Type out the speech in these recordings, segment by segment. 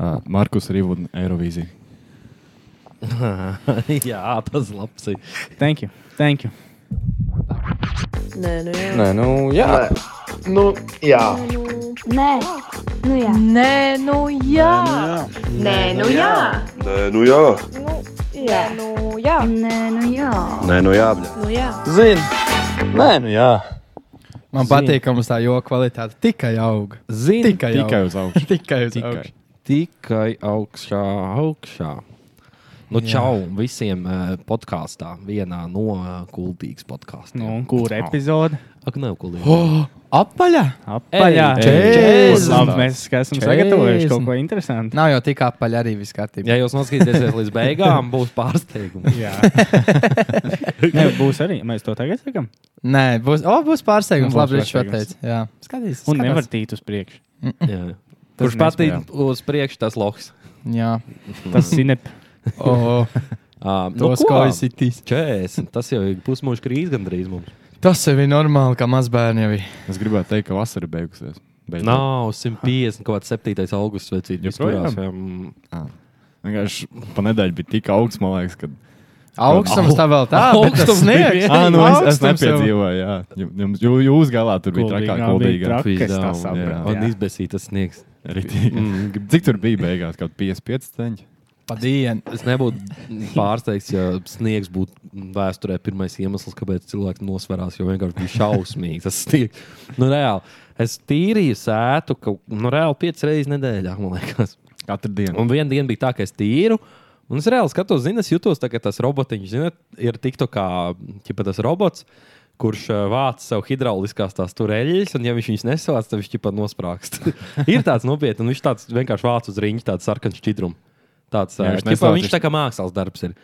Uh, Markus Rīvudna Eirovīzija. Jā, tas labs. ir. Thank you. Thank you. Nē, nu jā. Nē, nu, jā. Nu, jā. Nē, nu jā. Nē, nu jā. Nē, nu jā. Nē, nu jā. Jā, nu jā. Nē, nu jā. Nē, nu jā. bļa. Nu jā. Zini. Nē, nu jā. Man patīk, ka mums tā joku kvalitāte tikai aug. Zini, Tikai, Tikai uz augšu. tikai uz augšu. Tikai augšā, augšā. Nu, čau visiem uh, podkāstā, vienā no uh, kultūras podkāstiem. Nu, kur epizode? Ak, nav kultūra. Oh, apaļā! Apaļā. Labi, mēs esam Čēsnes. sagatavojuši kaut ko interesantu. Nav jau tik apaļā arī viss kārtībā. Ja jūs noskatīsieties līdz beigām, būs pārsteigums. Jā. Nē, būs arī. Mēs to tagad sakām. Nē, būs, oh, būs pārsteigums. Nu, būs Labi, viņš šo pārsteigums. teica. Jā, skatīs. Un skatās. nevar tīt uz priekšu. Jā. Tas Kurš patīk uz priekšu, tas loks. Jā, Tas sinep. oh, Uh, tos ko izsitīs. 40. Tas jau ir pusmūža krīze gandrīz mums. Tas jau ir normāli, kā mazbērni jau ir. Es gribētu teikt, ka vasara beigusies. Beidzot. Nav 150, kaut kāds 7. augusts? Viskurās, jā, mm. Ah. Vienkārši pa nedēļu bija tik augsts, man liekas, ka. Augstums tā vēl tā, tas Augstums bija sniegs. Ah, nu es, es nepiedzīvoju, jā. Jums, jū- jūs galā tur bija trakāk, bija kuldīgā. trak- Kas Pizdā, tā un- saprata, Un jā. izbēsīt tas sniegs. Mm. Cik tur bija beigās? Kaut 55 centi. Pa dienu. Es nebūtu pārsteigts, ja sniegs būtu vēsturē pirmais iemesls, kāpēc cilvēki nosverās. Jo vienkārši bija šausmīgi. Tas sniegs. Nu, reāli. Es tīrīju sētu kaut nu, reāli piecas reizes nedēļā, man liekas. Katru dienu. Un viena diena bija tā, ka es tīru. Un es reāli skatos, zinu, es jutos, tā, ka tas robotiņš, zinot, ir tikto kā ķipa, tas robots, kurš uh, vāc sev hidrauliskās tās turēļas, un ja viņš viņus nesavāc, tad viņš ķipa nosprāgst. ir tāds nopietns, un viņš tāds vienkārši vāc uz riņķa, tāds sarkans šķidrums. Tāds, Jā, jā, viņš nesavāc, viņš tā kā mākslas darbs ir.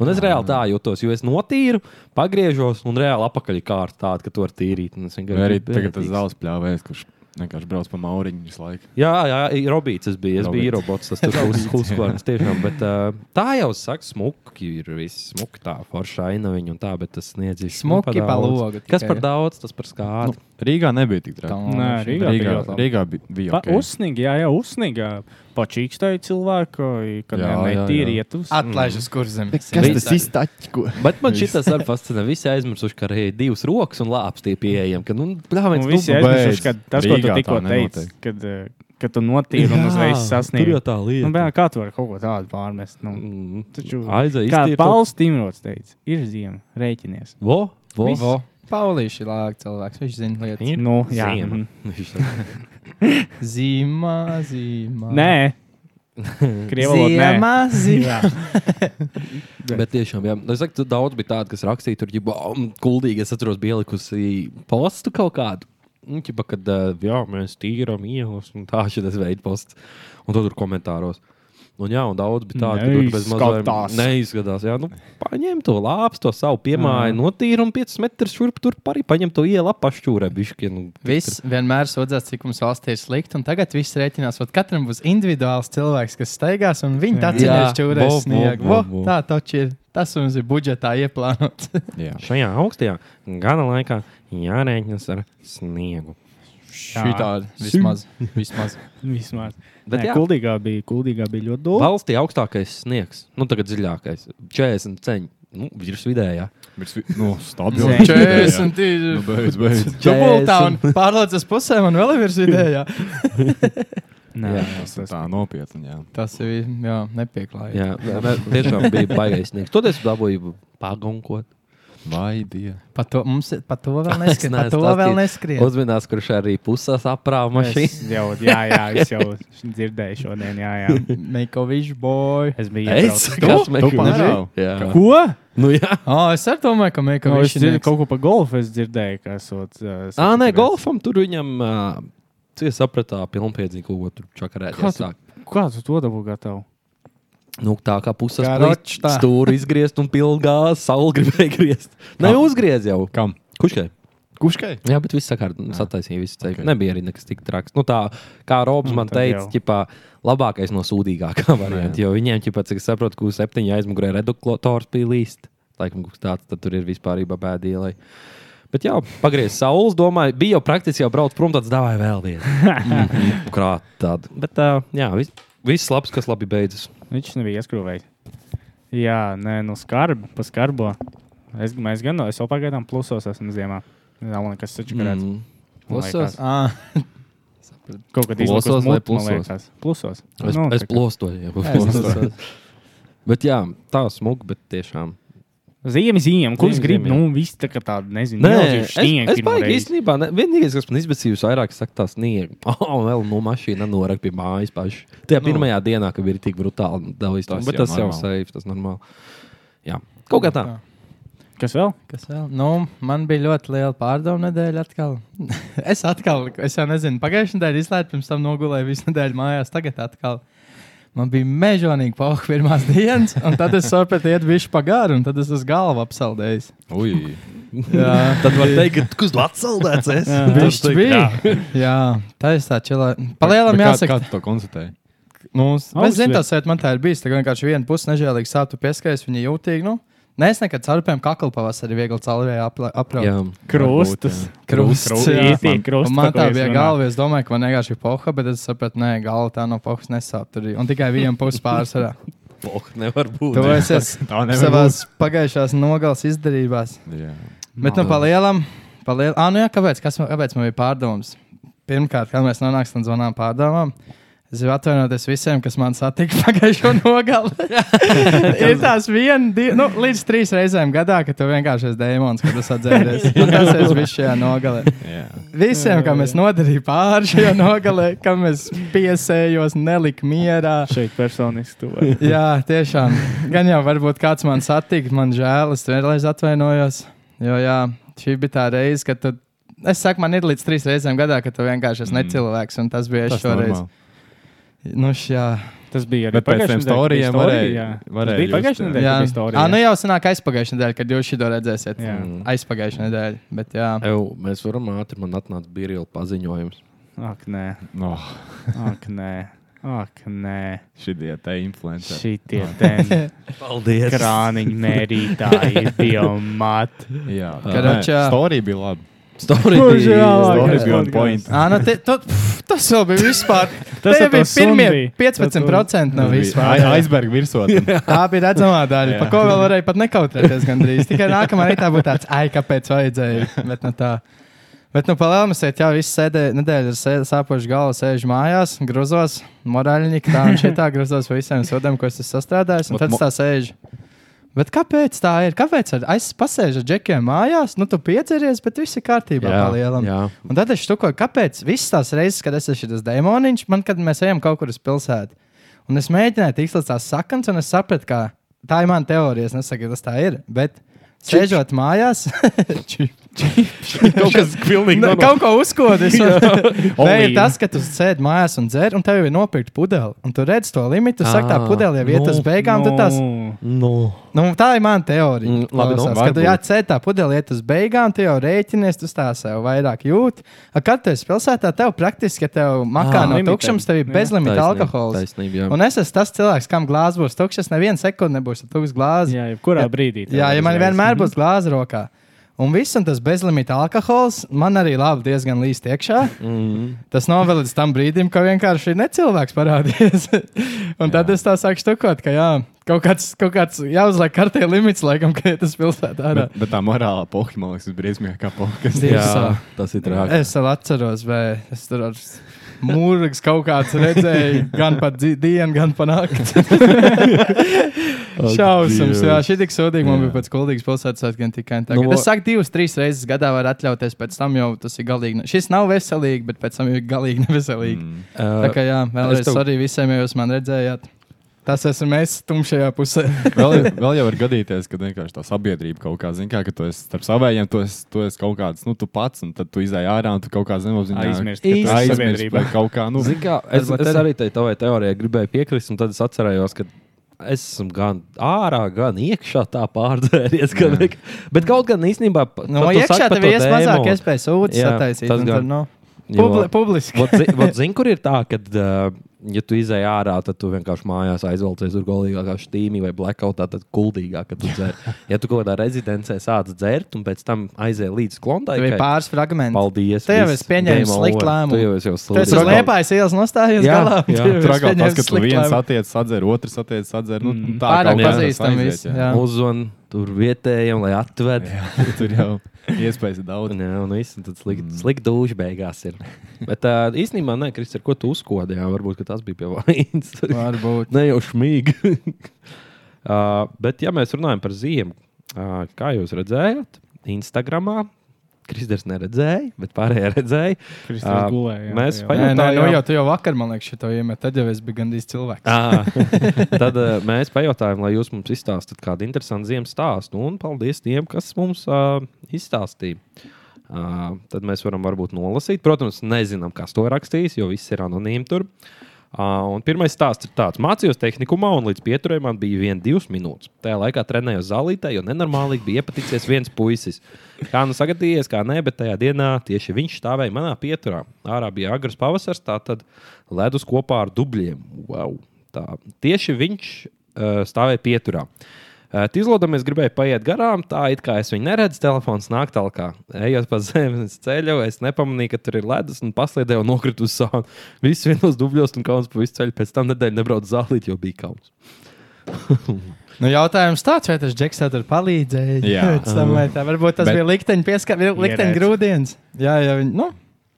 Un es reāli tā jūtos, jo es notīru, pagriežos, un reāli apakaļ ir kārta tāda, ka to var tīrīt. arī tagad tas zāles pļāvēs, kurš vienkārši brauc pa mauriņu visu laiku. Jā, jā, Robīts. Es biju, es biju Robīts. robots. Tas tur uz uzklājas tiešām. Bet, uh, tā jau saka, smuki ir viss. Smuki tā, forša aina viņa un tā, bet tas sniedzīs. Smuki pa logu Kas tikai. par daudz, tas par skādu. Rīgā nebija tik traki. Nē, Rīgā bija Rīgā, ļoti labi. Rīgā bija, bija Pa, okay. Uzsnīgi, jā, jā, uzsnīgi. Pačīkstēji cilvēku, kad netīri jā. iet uz. Atlaiž uz kurzem. Kas tas iztaķi? Bet man šis arī fascinē. Visi aizmirsuši, ka arī divas rokas un lāps tie pieejami. Ka, nu, Un viens, visi nu, aizmirsuši, beidz. ka tas, ko tu tikko teici, kad, eh, kad tu notīri un uzreiz Tur sasniedzi. jau tā lieta. Nu, bērn, kā tu vari kaut ko tādu pārmest? Nu, Mm, taču, Aizēj, kā Pauls Timrots teica, ir ziema, rēķinies. Vo, vo. Viss. Vo. Paulīši lāk cilvēks, viņš zina lietas. Ir Nu, jā. Zīmā, zīmā. Nē. Zīmā, zīmā. Bet tiešām, jā, es saku, tu daudz bija tādu, kas rakstīja, tur jau kuldīgi. Es atceros, bija ielikusi postu kaut kādu. Nu, ķipa, kad ā, jā, mēs tīram ielas, un tā šis veids posts. Un to tur komentāros. Un, jā, un daudz bija tādu, ka tur bez Neizskatās. mazliet neizskatās. Jā, nu, paņem to lāpstu, to savu piemāju, notīri un 5 metrus šurp tur arī paņem to ielu apašķūrē. Bišķi, nu, Viss vienmēr sūdzās, cik mums valstī ir slikti, un tagad viss rēķinās. Ot, katram būs individuāls cilvēks, kas staigās, un viņi tā Vo, vo. Tā taču ir. Tas mums ir budžetā ieplānots. Jā. Šajā augstajā gada laikā jārēķinas ar sniegu. Šī tāda vismaz. vismaz. Vismaz. Bet Nē, jā. kuldīgā bija, kuldīgā bija ļoti dūma. Valstī augstākais sniegs, nu tagad dziļākais - 40 ceņi. Nu, virs vidējā. Bet, nu, stabili. Zē. 40 ir. Nu, beidz, beidz. Dubultā un pārlaucas pusē man vēl ir virs vidējā. Nē, Jā, Tas ir tā nopietni, jā. Tas ir, jā, nepieklājīgi. Jā, jā, tiešām bija baigais sniegs. Toties dabūju pagunkot. Vai dieva. Par to, mums, par to vēl neskrien. Par to vēl neskrien. Uzminās, kurš arī pusās aprāva mašīnu. Es jau, jā, jā, es jau dzirdēju šodien, jā, jā. Make-a-wish boy. Es biju Es pārāv? Jā. Ko? Nu, jā. Oh, es arī domāju, ka No, es make-a-wish dzirdu, kaut ko par golfu es dzirdēju, ka esot. Uh, Ā, nē, golfam tur viņam cies sapratā pilnpiedzīgu, ko tur Kā tu, sāk. kā tu to dabū gatavu? Nu, tā kā ročtā. stūri izgriezt un pilnā saule gribēja griezt. Nē, uzgriez jau. Kam? Kuškai? Kuškai? Jā, bet viss sakārt, sataisīja visu ceļu. Ok. Okay. Nebija arī nekas tik traks. Nu, tā kā Robs Nu, man teica, ķipā, labākais no sūdīgākā varianta. Jo viņiem, ķipā, cik es saprotu, ka uz septiņu aizmugurē reduktors bija līst. Laikam, kaut kas tāds, tad tur ir vispār bēdīja. Bet jā, pagriezis saules, domāju, bija jau praktiski jau brauc prom, tāds dāvāja vēl vienu. Mhm, Krāt tādu. Bet uh, jā, vis, Viss labs, kas labi beidzas. Viņš nebija ieskrūvējis. Jā, nē, nu skarbi, pa skarbo. Es, mēs gan, es vēl pagaidām plusos esmu ziemā. Nav nekas taču garāts. Mm. Plusos. Ah, Kaut kad Plusos vai plusos? Plusos. Es, Nu, es plostoju. Bet jā, tā smuka, bet tiešām. Ziemi, ziemi, kurš grib, ziemi, nu, viss tā kā tāda, nezinu, Nē, milzīga es, baigi reizi. īstenībā. Ne, vienīgais, kas man izbēsījis vairāk, ir tā sniega. Oh, vēl no mašīna norak pie mājas paši. Tajā Nu. pirmajā dienā, kad bija tik brutāli dalījis. Tas Bet jau tas jau safe, tas normāli. Jā, kaut kā tā. Kas vēl? Kas vēl? Nu, man bija ļoti liela pārdomu nedēļa. Atkal. es atkal, es jau nezinu, pagājušajā nedēļā izlaidu, pirms tam nogulēju visu nedēļu mājās. Tagad atkal. Man bija mežonīgi pauka pirmās dienas, un tad es sapratu, iet bišķi pagāru, un tad es uz galvu apsaldēju. Ui, Jā, Tad var teikt, ka tu esi atsaldēts. es. Bišķi bija. Jā, tā ir tā čilā. Palielam Bet kā- jāsaka. Kā tu to konstatēji? Nu, es zinu, tas ir man tā ir bijis. Tā kā vienkārši viena puse nežēlīgi sāpju pieskaries, viņa jūtīgi. Nu, Nē, es nekad caurpēm kaklu pavasarī viegli caurvēju. Īstī, krusts, Un man par ko tā bija galva. Es domāju, ka man vienkārši ir poha, bet es sapratu, ka galva tā no pohas nesāp. Tur. Un tikai viena puse pārsvarā. poh, nevar būt. Tu esi es nevar savās pagājušās nogales izdarībās. Jā. Bet nu palielam. Paliel... Ah, nu jā, kāpēc? Kas, man- kāpēc man bija pārdomas? Pirmkārt, kad mēs nonāksim līdz zonām pārdomām. Es gribu atvainoties visiem, kas man satika pagājušo nogali. ir tās viena, divi, nu, līdz trīs reizēm gadā, kad tu vienkārši esi dēmons, kad tu sadzēries. Un tas ir viss šajā nogalē. Jā. Visiem, kam es nodarīju pāri šajā nogalē, kam es piesējos, neliku mierā. Šeit personiski tu. vari. Jā, tiešām. Gan jau varbūt kāds man satika, man žēl, es vēlreiz atvainojos. Jo jā, šī bija tā reize, kad tu. Es saku, man ir līdz trīs reizēm gadā, kad tu vienkārši esi Mm. necilvēks, un tas bija es Tas šoreiz. normāli. Nu, šā. Tas bija arī tiem storijiem varēja- Jā, varēja tas bija pagājušajā jā. nedēļā. Jā, storija. ah, nu jau senāk aizpagājušajā nedēļā, kad jūs šo redzēsiet. Jā. Aizpagājušajā nedēļā. Bet jā, Ew, mēs varam ātri, man atnāca birila paziņojums. Ak, nē, Oh, ak, nē, ak, nē. šitie te influenceri. Šitie ten Paldies! krāniņu mērītāji, biomat. Jā, Karačā. Storija bija laba. Nu, te, tu, pff, tas vēl bija vispār. Tas bija pirmie bija. 15% no vispār. Aizberga virsotne. Tā bija redzamā daļa, par ko vēl varēja pat nekautrēties gandrīz. Tikai nākamā rītā būtu tāds, ai, kāpēc vajadzēja. Bet, nu, tā. Bet, nu, palēnām, es jau visu sēdēju, nedēļu ar sēd- sāpošu galvu, sēžu mājās, grozos, morāļņīgi, tā un šitā grozos visiem sodiem, ko es esmu sastrādājis. Un tad tā sēžu. Bet kāpēc tā ir? Kāpēc es pasēžu ar džekiem mājās? Nu, tu piedzeries, bet viss ir kārtībā. Jā, palielam. jā. Un tad es štukoju, kāpēc visas tās reizes, kad es esmu šis demoniņš, man, kad mēs ejam kaut kur uz pilsētu, un es mēģināju tikt līdz tās saknes, un es sapratu, ka tā ir mana teorija. Es nesaku, ka tas tā ir. Bet sēžot mājās, Kaut kas pilnīgi Nu, normāls. kaut ko uzkodis. Nē, ir tas, ka tu sēdi mājās un dzer, un tev jau ir nopirkt pudeli. Un tu redz to limitu, tu saki, tā Ā, pudele jau iet uz beigām. tad Tas, Nu, nu, tā ir mana teorija. Mm, labi, nu, Klausās, kad varbūt. jāatcer tā pudele iet uz beigām, tu jau rēķinies, tu tā sev vairāk jūti. Kad tu esi pilsētā, tev praktiski, ja tev makā Ā, no limited. tukšums, tev ir bezlimita alkohols. Taisnība, jā. Un es esmu tas cilvēks, kam glāzes būs tukšas, nevienu sekundi nebūs tukšs glāzes. Jā, jebkurā brīdī. Jā, ja man vienmēr būs glāze rokā. Un viss, un tas bezlimita alkohols man arī labi diezgan līst iekšā. Mm. Tas nav vēl līdz tam brīdim, kad vienkārši ir necilvēks parādījies. un tad es tā sāku stukot, ka jā, kaut kāds, kaut kāds jāuzliek kartē limits, laikam, ka tas pilsētā ārā. Bet, bet tā morālā poha, man liekas, ir briesmīgākā Dievs, Jā, tas ir traki. Es vēl atceros, vai es tur ar mūrīgs kaut kāds redzēju, gan pa dzi- dienu, gan pa nakti. Šausmas, jā, šī tik sodīga man bija pēc kuldīgas pilsētas, gan tikai tagad. Nu, Nu, es saku, divas, trīs reizes gadā var atļauties, pēc tam jau tas ir galīgi. ne- Šis nav veselīgi, bet pēc tam jau ir galīgi neveselīgi. Mm. Tā Uh, kā jā, vēlreiz tev- arī visiem, ja jūs man redzējāt. Tas esmu es tumšajā pusē. vēl, vēl jau var gadīties, ka vienkārši tā sabiedrība kaut kā zina, ka tu esi starp savējiem, tu esi, tu esi kaut kāds, nu, tu pats, un tad tu izai ārā un tu kaut kā zemapziņā Aizmirst, ka tu esi aizmirst sabiedrībā. vai kaut kā, nu, Zini kā, es, Varbūt es arī. tai tavai teorijai gribēju piekrist, un tad es atcerējos, ka es esmu gan ārā, gan iekšā tā pārdzēries. Gan, bet kaut gan īstenībā. No tu iekšā tev ir to mazāk iespējas ūdens Jā, sataisīt. tas un gan. Tur, no, publi publiski. Vot zi- vot Zini, kur ir tā, ka uh, ja tu izēj ārā, tad tu vienkārši mājās aizvelcies tur galīgākā štīmī vai blackoutā, tad kuldīgāk, kad tu dzer. Ja tu kaut kādā rezidencē sāc dzert un pēc tam aizēj līdz klondai, Tev ir pāris fragmenti. Paldies. Te jau es pieņēmu sliktu lēmumu. Tu jau esi jau esi uz slikts. liepājas ielas nostājies Jā, galā. jā. Tu jau esi Trakāk tas, ka tu viens lēmumu. attiec, atdzer, otrs attiec, atdzer. Nu, Mm. Pārāk kā tas pazīstam jā. Uzzvan tur vietējiem, lai atved. Jā, tur jau iespējas ir daudz. Jā, un viss tad slikti mm. slikt duši beigās ir. Bet uh, īstenībā, nē, Kristis, ar ko tu uzkodi? Jā, varbūt tas bija pie vainas. Varbūt. ne jau šmīgi. uh, bet, ja mēs runājam par ziemu, uh, kā jūs redzējāt, Instagramā. Kristers neredzēja, bet pārējie redzēja. Kristers Ā, gulēja, jā, Mēs tajā. Nē, nē, nu pajautājām, jau tu jau vakar, man liekas, šo iemet. Tad jau es biju gandrīz cilvēks. Tad uh, mēs pajautājām, lai jūs mums izstāstītu kādu interesantu ziemas stāstu. Un paldies tiem, kas mums uh, izstāstīja. Uh, tad mēs varam varbūt nolasīt. Protams, nezinām, kas to rakstīs, jo viss ir anonīmi tur. Uh, un pirmais stāsts ir tāds: mācījos tehnikumā, un līdz pieturējumam man bija viena, divas minūtes. Tajā laikā trenējos zālītē, jo nenormāli bija iepaticies viens puisis. Kā nu sagadījies, kā nē, bet tajā dienā tieši viņš stāvēja manā pieturā. Ārā bija agrs pavasars, tā tad ledus kopā ar dubļiem. Wow. Tā. Tieši viņš uh, stāvēja pieturā. Uh, Izlodam, es gribēju paiet garām, tā it kā es viņu neredzu, telefons nāk tālāk. Ejot pa zemes ceļu, es nepamanīju, ka tur ir ledus un paslēdēju un nokritu uz sānu. Viss vienos dubļos un kauns pa visu ceļu. Pēc tam nedēļu nebraucu zālīt, jo bija kauns. Nu, jautājums tāds, vai tas džeks tev palīdzēja? Jā. Pēc tam, vai tā, varbūt tas Bet- bija likteņa pieskats, likteņa grūdienis. Jā, jā, viņi, nu,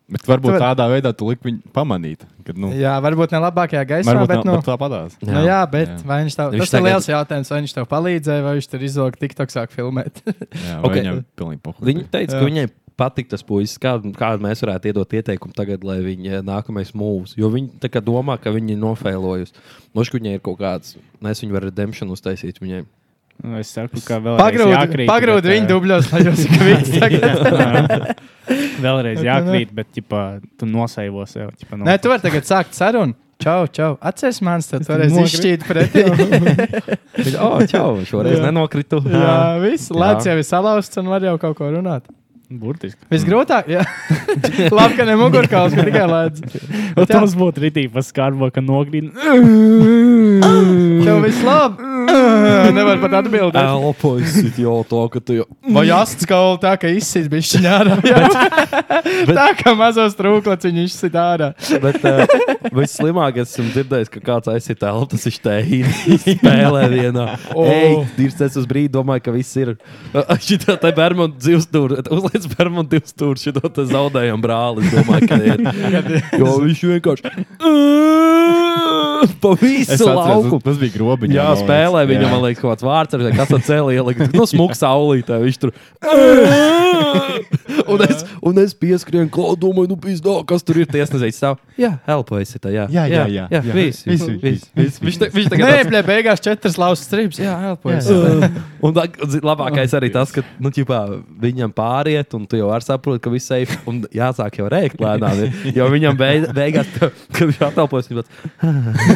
Bet varbūt var- tādā veidā tu liki viņu pamanīt. Kad, nu, jā, varbūt ne labākajā gaismā, varbūt bet, nu, bet tā padās. Nu, jā, bet Jā. vai viņš tev, Viņš tas tagad- ir liels jautājums, vai viņš tev palīdzēja, vai viņš tur izlūka TikTok sāk filmēt. Jā, Ok. okay. Viņam pilnīgi pohuļ. Viņa teica, Jā. ka viņai patīk tas puisis, kādu, kādu mēs varētu iedot ieteikumu tagad, lai viņa nākamais mūžs. Jo viņi kā domā, ka viņi ir nofēlojusi. Nošķi viņai ir kaut kāds, mēs viņu varam redemption uztaisīt viņai. Nu, Es saku, ka vēl Pagrūdi pagrūd viņu dubļos, lai jūs ka viņš tagad. Vēlreiz jākrīt, bet ķipa, tu nosaivo sev. Ķipa, Nē, tu vari tagad sākt sarunu. Čau, čau. Atceries man, tad toreiz izšķīt pretī. Viņa, oh, čau, šoreiz nenokritu. Jā, viss. Lēts jau ir salauzts un var jau kaut ko runāt. Burtiski. Visgrūtāk, jā. Labi, ka ne mugurkauls, ka tikai lēdz. Nu, Tas būtu rītīgi paskarbo, ka nogrīd. Tev viss labi. Nevar pat atbildēt. Elpojas jau to, ka tu jau. Vai asts kaula tā, ka izsit bišķiņā ārā. jā. Tā kā mazos trūklats viņi izsit ārā. Bet uh, visslimākais, esmu dzirdējis, ka kāds aizsita telpu, tas ir tēji. Spēlē vienā. O. Ej, Dirsts uz brīdi domāju, ka viss ir. Šitā te Bermuda divstūra. Uzliec Bermuda divstūra, šito te zaudējam brāli. Domāju, ir. Jo viņš vienkārši. Pa visu atceros, lauku. tas, bija grobiņš. Jā, spēlē viņam, man liekas, kaut kāds vārds, ar kas atcēlīja, ielikt no smuka saulītē. Viņš tur. un, es, un es pieskrienu, ko domāju, nu, pizdā, kas tur ir tiesnesējis savu. Jā, elpojas tā, jā. Jā, jā, jā, jā, jā. viss, Viss, viss, viss. Viņš ta- viņš Nē, tagad tāds- blē, beigās četras lausas strips. Jā, elpojas. Un labākais arī tas, ka nu, ķipā, viņam pāriet, un tu jau vari saprast, ka viss ir. Un jāsāk jau rēkt lēnām. Jo viņam beigās, ka ka viņš apelpojas, viņš tāds.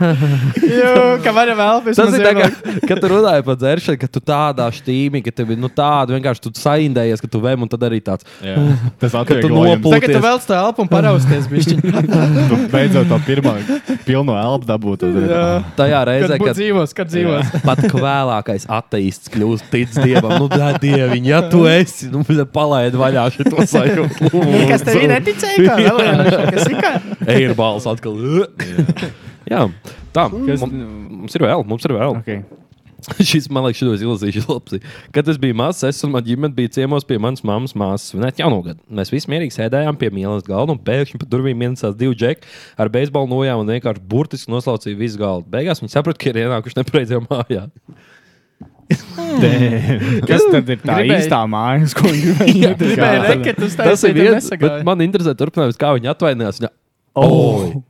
Jā, ka varam elpis. Tas ir tā, ka, kad tu runāji par dzeršanu, ka tu tādā štīmī, ka tev ir nu, tāda vienkārši tu saindējies, ka tu vēm un tad arī tāds. Jā. Tas Ka tu atvieglojums. nopūties. Tagad tu vēl stāv elpu un parausties bišķiņ. Tu beidzot to pirmo pilno elpu dabūtu. Jā. Tajā Kad reizē, būs kad dzīvos, kad dzīvos. pat vēlākais ateists kļūst tic dievam, nu, tā dieviņ, ja tu esi, nu, palaid vaļā šo sajūtu. Kas tev neticēja? Kā vēl viena? Kas ir kā? Airbals atkal. Jā, tā. Kas, mums ir vēl, mums ir vēl. Okay. Šis, man liekas, šis izlasīšu labi. Kad es biju mazs, es un mana ģimene bija ciemos pie manas mammas māsas. Svinēt jauno gadu. Mēs visi mierīgi sēdējām pie mīlestības galda, un pēkšņi pa durvīm ienesās divi džeki ar beisbolu nojām un vienkārši burtiski noslaucīja visu galdu. Beigās viņi saprata, ka ir ienākuši nepareizajā mājā. Kas tad ir tā Gribēju- īstā mājas, ko viņi gribēja? Gribēju uz Tas ir viens, bet man interesē turpinājums, kā viņi atvainojās. Viņa, oh!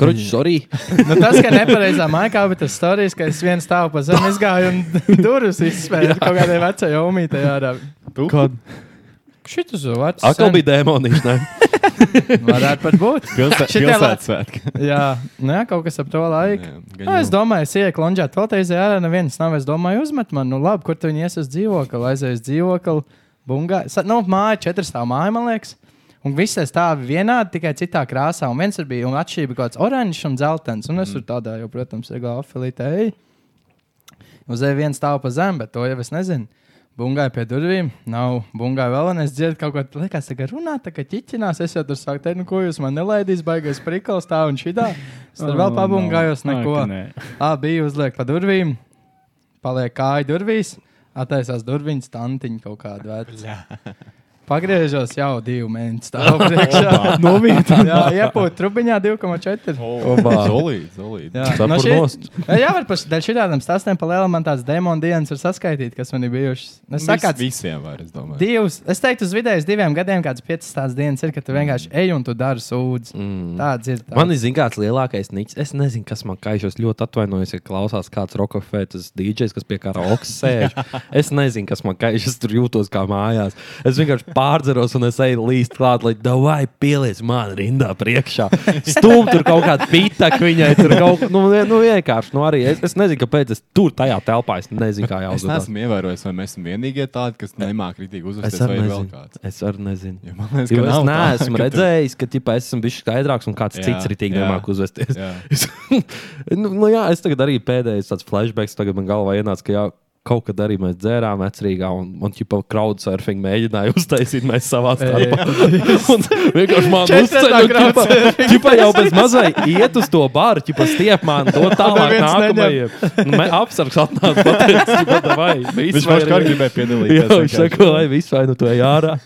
Kruķis, sorry! Nu, tas, ka nepareizā maikā, bet tas stāstījis, ka es viens stāvu pa zemi izgāju un durvis izspēju kaut kādai vecai omītei ārā. Kad? Šitas jau vecs. Atkal bija dēmonīši, ne? Varētu pat būt. Pilsētas svētki. Jā, nē, kaut kas ap to laiku. Jā, gan Nu, es domāju, es ieeju klonģēt, vēl teizu, ārā neviens nav. Es domāju, uzmet man, nu labi, kur tu viņi ies uz dzīvokli, aizies dzīvokli. Bungā, nu, māja, četras stāv māja, man liekas. Un visi tie stāvi vienādi, tikai citā krāsā. Un viens bija un atšķirība kaut kāds oranžs un dzeltens. Un es tur tādā jau, protams, afilītē. Ej. Uz eju viens stāv pa zemu, bet to jau es nezinu. Bungāja pie durvīm, nav bungāja vēl, un es dzirdu kaut ko tādu, kas tagad runā, tā kā ķiķinās. Es jau tur saku, te, nu, ko jūs man nelaidīs, baigais prikals tā un šitā. Es tur vēl pabungājos, neko. Ā, bija uzliek pa durvīm, paliek kāja durvīs, attaisās durviņas, tantiņa kaut kāda veca. Pagriežos jau divu mēnesi stāvu priekšā. Novietā. Jā, iepūt trubiņā 2,4. Obā. Zolīt, zolīt. Jā, no šī-. Jā, jā, var par šādiem stāstiem pa lielam man tās demonu dienas var saskaitīt, kas man ir bijušas. Es saku, Vis, visiem var, es domāju. divs, es teiktu, uz vidējais diviem gadiem, kāds piecas tās dienas ir, kad tu vienkārši ej un tu dari sūdzi. Mm. Tāds ir. Tāds. Man ir zināms, kāds lielākais niķis. Es nezinu, kas man kaišos. Ļoti atvainojos, ja klausās kāds rokafētas DJs, kas pie kā rokas sēž. Es nezinu, kas man kaišos. Tur jūtos kā mājās. Es vienkārši pārdzeros un es eju līdz klāt, lai davai pieliec man rindā priekšā. Stum tur kaut kāda pita, ka viņai tur kaut kā, nu, nu vienkārši, nu arī es, es nezinu, kāpēc es tur tajā telpā, es nezinu, kā Es jāuzvedas. neesmu ievērojis, vai mēs esam vienīgie tādi, kas nemāk rītīgi Es uzvesties, vai ir vēl nezinu. kāds. Es arī nezinu. Jo man liekas, Jo ka es tā, neesmu tu- redzējis, ka ģipā, es esmu bijis skaidrāks un kāds Jā, cits rītīgi jā. nemāk uzvesties. Jā. Es, nu, nu, jā, es tagad arī pēdējais tāds flashbacks, tagad man galvā ienāca, ka jā, kaut kad arī mēs dzērām vecrīgā un, un ķipa crowdsurfing mēģināja uztaisīt mēs savā starpā. un vienkārši man uzceļ, ķipa, jau bez mazai iet uz to bāru, ķipa stiep man, dot tālāk nākamajiem. Nu, mē- Apsargs atnāca, pateica, ķipa, vai, Viņš kā gribēja piedalīties. Jā, viņš saka, vai viss vai nu to jārā.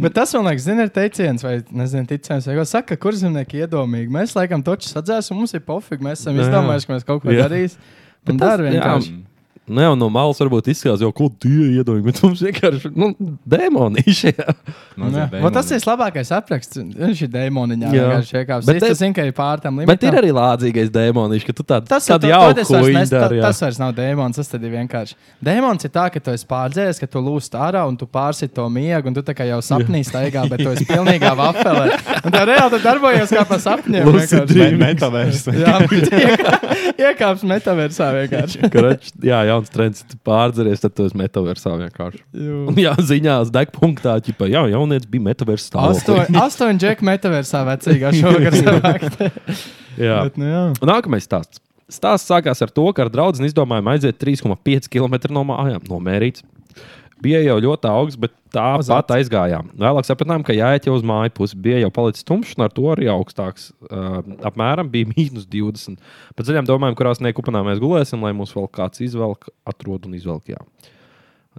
Bet tas, man liekas, zina, ir teiciens, vai nezinu, ticējums, vai ko saka, kur zemnieki iedomīgi. Mēs laikam toču sadzēsim, mums ir pofīgi, mēs esam Nu izdomājuši, ka mēs kaut ko darīsim. Bet tas- dara jā. Nu, jau no malas varbūt izskatās, jau ko tie iedomīgi, bet mums vienkārši nu, demonīši. jā. Jā. Vot Tas ir labākais apraksts. Viņš ir demoniņā. Jā. vienkārši. Bet es zinu, ka ir pār tam Bet ir arī lādzīgais demonīšs, ka tu tādu Tas, dari. jā. tas vairs nav dēmons. Tas tad ir vienkārši. Dēmons ir tā, ka tu esi pārdzēries, ka tu lūst ārā un tu pārsit to miegu, un tu tā kā jau sapnī staigā, bet tu esi pilnīgā vafelē. Un tā reāli tad darbojas kā pa sapņiem. Vienkārši. dream. Metaverse. Jā, iekā- iekāps metaversā vienkārši. Karač, jā, jauns trends. Pārdzeries, tad tu esi metaversā vienkārši. Jū. Un jā, ziņās degpunktā, ķipa, jā, jaunietis bija metaversā. Astoņi, astoņi džeki metaversā vecīgā šovakar savākt. Jā. Bet, nu, jā. Nākamais stāsts. Stāsts sākās ar to, ka ar draugu izdomājām aiziet 3,5 km no mājām, nomērīts. Bija jau ļoti augsts, bet tā Uz pat aizgājām. Vēlāk sapratām, ka jāiet jau uz māju pusi. Bija jau palicis tumšs, un ar to arī augstāks. Uh, apmēram bija mīnus 20. Pēc ceļiem domājām, kurās nekupanā mēs gulēsim, lai mūs vēl kāds izvelk, atrod un izvelk. Jā.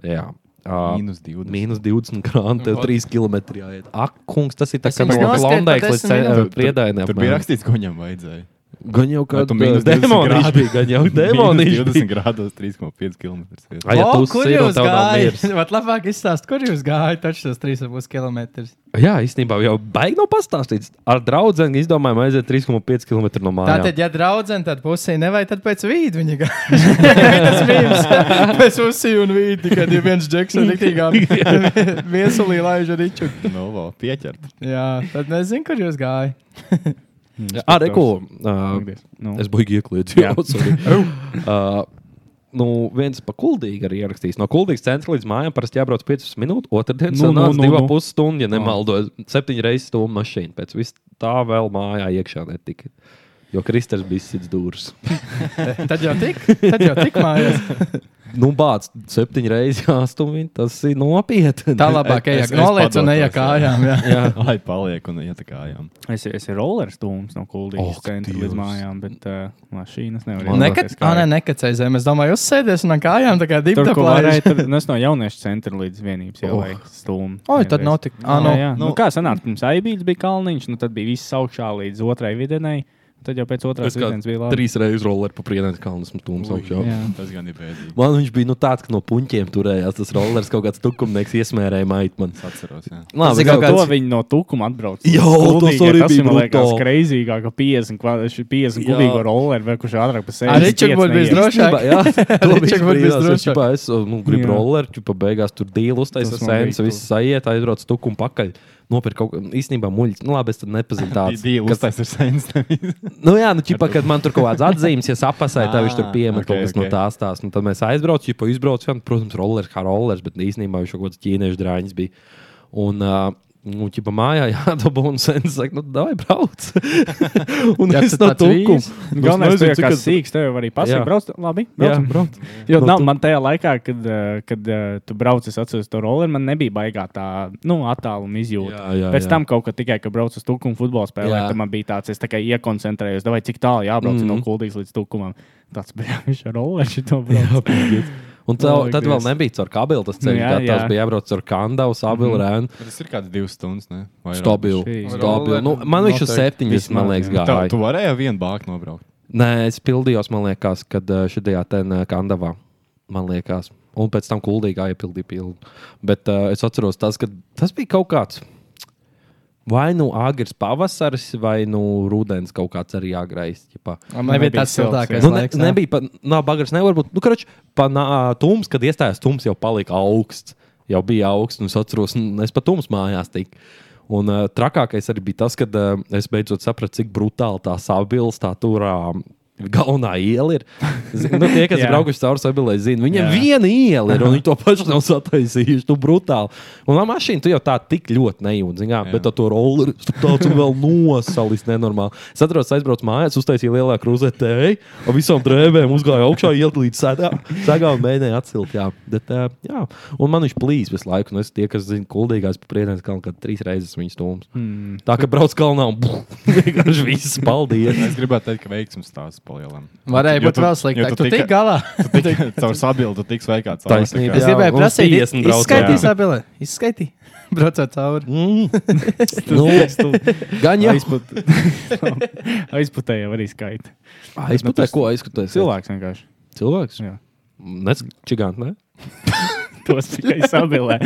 jā. Uh, Mīnus 20. Mīnus 20 grāmatā, tev 3 km jāiet. Ak, kungs, tas ir tā kā no Klondaikas līdz. Priedainē. Tur bija rakstīts, ko viņam vajadzēja. Gan jau kā Vai tu mīnus 20 demonīši grādi? bija, gan jau demonīši 20 bija. grādos, 3,5 km. Ai, ja O, kur un jūs gājāt? Vat labāk izstāst, kur jūs gājāt taču tos 3,5 km. Jā, īstenībā jau baigi nav pastāstīts. Ar draugu izdomājām aiziet 3,5 km no mājām. Tātad, ja draudzene tad pusē nevajag, tad pēc vīda viņa gāja. Tas bija pēc pusī un vīda, kad ir viens džeks ar rītīgām viesulī laižu riču. Nu, vēl pieķert. Jā, tad nezinu, kur jūs gājāt. Ar Eko. Uh, Nu. es biju iekļauts. Jā. uh, nu, viens pa kuldīgi arī ierakstījis. No kuldīgas centra līdz mājām parasti jābrauc 5 minūtes. Otradien Nu, nu, nu, nu, nu, 2,5 nu. stundu, ja nemaldos. Septiņas reizes stundu mašīna. Pēc vis tā vēl mājā iekšā netika. Jo Kristers bija sits dūrus. Tad jau tik, tad jau tik mājās. Nu, bāc, septiņas reizes jāstumj. Tas ir nopietni. Tā labāk ejak noliec un ejak jā. kājām. Jā. Jā. Lai paliek un iet kājām. Es, es ir rollers stūms no kuldīgas oh, centra Dievs. līdz mājām, bet uh, mašīnas nevar iedomāties, ā, nē, nekacēju zem. Es domāju, uzsēdies un ar kājām tā kā Tur, dibta kur varēja, tur, nu, es no jauniešu centra līdz vienības ielai stūmu. Oi, tad nav tik- ā, nu, nu. Nu, kā sanāca, pirms aibīts bija kalniņš, nu tad bija viss augšā līdz otrai vidienai. Tad jau pēc otrās vidienas bija labi. trīs reizes rolleri pa priedēnas kalnu stūmus augšā. Jā. Tas gan ir bēdīgi. Man viņš bija nu, tāds, ka no puņķiem turējās. Tas rollers kaut kāds tukumnieks iesmērēja maitu man. Es atceros. Jā. Labi, Tas ir kaut kaut To kāds- viņi no tukuma atbrauc. Jā, tas arī bija liekas, kreizīgāk, ka 50, kva- ši- 50 Jā. kubīgo rolleri, vai kurš ātrāk pa sevi. Ar Ričardu būtu bijis drošāk. Jā, to būtu brīnās. Es, es nu, gribu rolleri, ķipā beigās tur dīlu man sēnes, bija viss aiziet, aizbrauc tukumu pakaļ. Nopirkt kaut ko īstenībā muļķis. Nu, labi, es tad nepazinu tādu. Dīlis tas ir sens. Nu, jā, nu, ķipa, kad man tur kaut kāds atzīmes, ja sapasēja, tad viņš tur Ah, piemet ok, kaut kas no ok. tās tās. Nu, tad mēs aizbraucām, jau izbraucām, protams, rollers kā rollers, bet īstenībā viņš kaut kāds ķīniešu drāņas bija. Un, uh, Nu, ķipa mājā jādabū un sen saka, nu, davai brauc. un Jā, es no tukuma. Galvenais, ka cik sīks, tev arī Jā. pasaka, brauc, labi, Jā, brauc. brauc. Jo No nav, man tajā laikā, kad, uh, kad uh, tu brauc, es atceros to roli, man nebija baigā tā nu, attāluma izjūta. Jā, jā, Pēc jā. tam kaut kā tikai, kad braucu uz tukumu futbola spēlē, Jā. tad man bija tāds, es tā kā iekoncentrējos, vai cik tālu jābrauc mm. no Mhm. kuldīgas līdz tukumam. Tāds bija viņš ar roli, šito brauc. Un tev, Oh, tad vēl nebija caur kabeli tas ceļš. Nu, jā, Jā, jā. bija jābrauc caur kandavu, sabilu, Mhm. rēnu. Tas ir kāds divas stundas. Ne? Stabilu. Stabilu. Nu, man viņš uz septiņas, man liekas, Vismaz, jā. Tā, gāja. tu varēji ar vienu bāku nobraukt. Nē, es pildījos, man liekas, kad eh, šajā ten kandavā. Man liekas. Un pēc tam kuldīgā iepildīja pilnu. Bet uh, es atceros, tas, ka tas bija kaut kāds. Vai nu agrs pavasaris, vai nu rudens kaut kāds arī agrais. Man nebija silts, siltākais. Nu, ne, laiks. ne? nebija pat, nav bagars, nevar būt. Nu, krač, pa nā, tums, kad iestājās tums, jau palika augsts. Jau bija augsts, un es atceros, un es pat tums mājās tiku. Un uh, trakākais arī bija tas, kad uh, es beidzot sapratu, cik brutāli tā sabils, tā tur uh, galvenā iela ir. Zin- Nu, tie, kas ir braukuši cauri sabilē, zina, viņiem Jā. viena iela ir, un viņi to pašu nav sataisījuši. Nu, brutāli. Un tā mašīna, tu jau tā tik ļoti nejūti, zin, kā, Jā. bet ar to rolleri tāds vēl nosalis nenormāli. Es atceros, aizbraucu mājās, uztaisīju lielāku rozetēju, un visām drēbēm uzgāju augšā, ielikt līdz sagām, mēģināju atcelt. Jā. Bet, jā. Un man viņš plīs visu laiku, un es tie, kas zina, kuldīgās pa priedienas kalnu, kad trīs reizes viņas stūmus. Hmm. Tā kā brauc kalnā un vienkārši viss paldies. Es gribētu teikt, ka veiksmes stāsts palielam. Varēja būt vēl sliktāk. Tu tik galā. Tu tik caur sabildu, tu tiks veikā caur. Taisnība. Es gribēju prasīt, 50 brauc, izskaidīt jā. sabilē. Izskaidīt. Braucot cauri. Mm. nu, gan jau. Aizputēja arī skaita. Aizputē, ko aizputē? Cilvēks vienkārši. Cilvēks? Jā. Nec čigānt, ne? Tos tikai sabilē.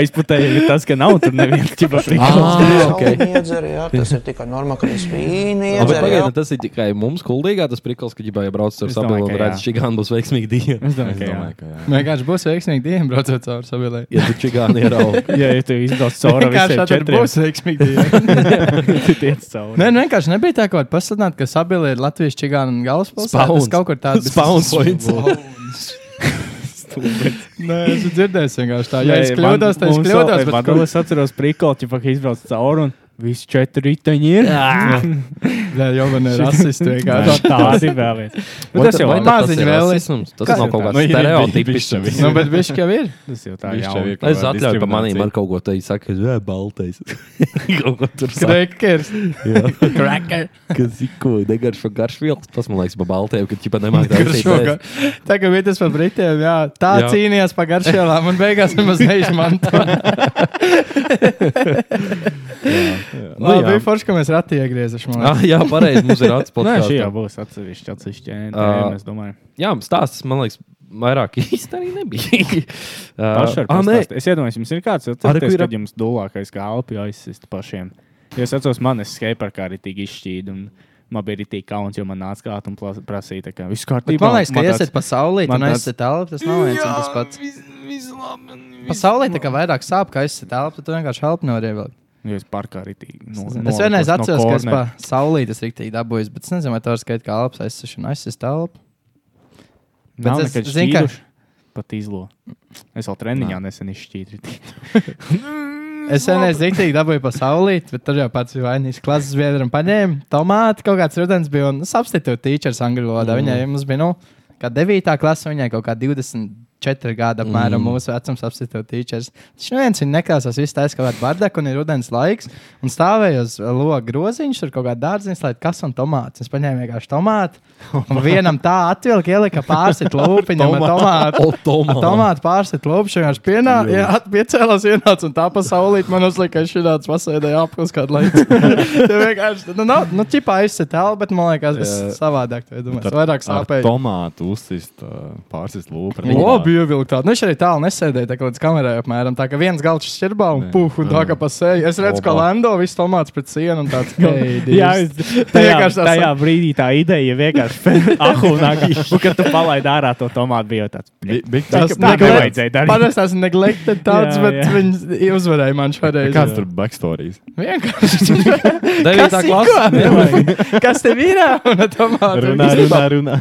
Aizputēja ir tas, ka nav tur neviena ķipa prikals. Ah, ok. Iedzeri, jā, tas ir tikai normāli, ka es bet iedzeru. tas ir tikai mums kuldīgā tas prikals, ka ģibā, ja brauc ar sabilu un redz, jā. čigāna būs veiksmīga diena. Es domāju, ka jā. Vienkārši būs veiksmīgi diena braucot cauri sabilē. Ja tu čigāni ieraugi. Jā, ja tu izbrauc cauri visiem četriem, būs veiksmīgi diena. tu tiec cauri. Nē, nu vienkārši nebija tā, ka var pasludināt, ka sabilē ir Latvijas čigāna un galvaspilsēta. Spauns. Tas kaut kur tāds Spauns points. Nē, es esmu dzirdējis vienkārši tā. Ja Nē, es kļūdos, tad es kļūdos. bet kur- vēl Es atceros prikolu, ka izbrauc cauri un visi četri riteņi ir. Jā, jau man ir rasisti vienkārši. Tādi vēl ir. Nu, tas jau ir. vēl ir? rasisms. Tas nav kaut kāds Nu, stereotipisks. Nu, bet viņš jau ir. Tas jau tā ir. Es atļauju pa manīm ar kaut ko tādu, saka, ka jā, baltais. kaut ko tur saka. Krekers. Jā. Cracker. Kas ir ko, negaršo garšvielas. Tas man liekas pa baltajiem, ka ķipa nemāk taisīt. Tā kā bija tas par Britiem, jā, tā Jā. cīnījās par garšvielām un beigās nemaz neizmanto. Nu, Labi, jā. bija forši, ka mēs man liekas. Ah, jā, pareizi, mums ir Nē, atspēlēts. šī jau būs Ā. tēma, es domāju. Jā, stāsts, man liekas, vairāk īsti arī nebija. Ar Ah, nē, pastāst. Es iedomājos, jums ir kāds, atcerieties, ir- kad jums dulākais kā alpi aizsist pašiem. Jo Es atceros, man es skateparkā arī tik izšķīdu. un Man bija arī tik kauns, jo man nāca klāt un prasīja, tā kā viss Bet kārtībā. Man liekas, ka iesiet pasaulē, man un aizsiet telpu. Tas nav viens un tas pats. Pasaulē tā kā vairāk sāp, ka aizsiet telpu, tad tu vienkārši helpu nevar ievilkt. Jo es parkā arī tik. No, Es vienreiz atceros, ka es pa saulī tas rīktīgi dabūju, bet es nezinu, vai tā var skaitīt kā alpas aizsiešana, aizsiet telpu. Bet es zinu, ka-. Pat izlo. Es vēl treniņā nesen izšķīdu. Es vienreiz rīktīgi dabūju pa saulī, bet tur jau pats bija vainīgs. Klases biedram paņēma tomātu, kaut kāds rudens bija un substitūta teachers angļu valodā. Mm. Viņai mums bija, nu, kā 9. klase, viņai kaut kā 24 gadi apmēram mm. mūsu vecums substitūta teachers. Viņš neviens viņa nekrāsās, viss taisa kaut kādu bardaku un ir rudens laiks. Un stāvēja uz loga groziņš, tur kaut kāda dārziņš, lai kas un tomāts. Es paņēmu vienkārši tomātu. Un vienam tā atvilka, ielika pārsit lūpiņam ar tomātu. O, tomātu. Tomātu pārsit lūpiņu, viņš pienā, jā, piecēlās ienāca un tā pa saulīt man uzlika, ka ir tāds pasēdēja apkos kādu laiku. Tā vienkārši, nu, nav, nu, ķipā aizsit tēlu, bet man liekas, Jā. savādāk to domāju. Es vairāk sāpēju. Tomātu uzsist, pārsist lūpu. Labi, ievilkt tādu. Nu, viņš arī tālu nesēdēja, tā kā līdz kamerai apmēram. Tā kā viens galds šķirbā un Jā. puh, un tā kā pa seju. Es redzu, ka. Lando viss tomāts pret sienu un tāds Jā, es, tajā, tajā brīdī tā ideja vienkārši ahūnāk. Un, kad tu palaidi ārā to tomātu, bija tāds. Tas tā nevajadzēja darīt. Parasti tas neglected tāds, Jā, bet jā. viņi uzvarēja man šoreiz. Kāds tur backstories? Vienkārši. Devītā ko? Kas tev ir? Un ar tomātu. Runā, runā, runā.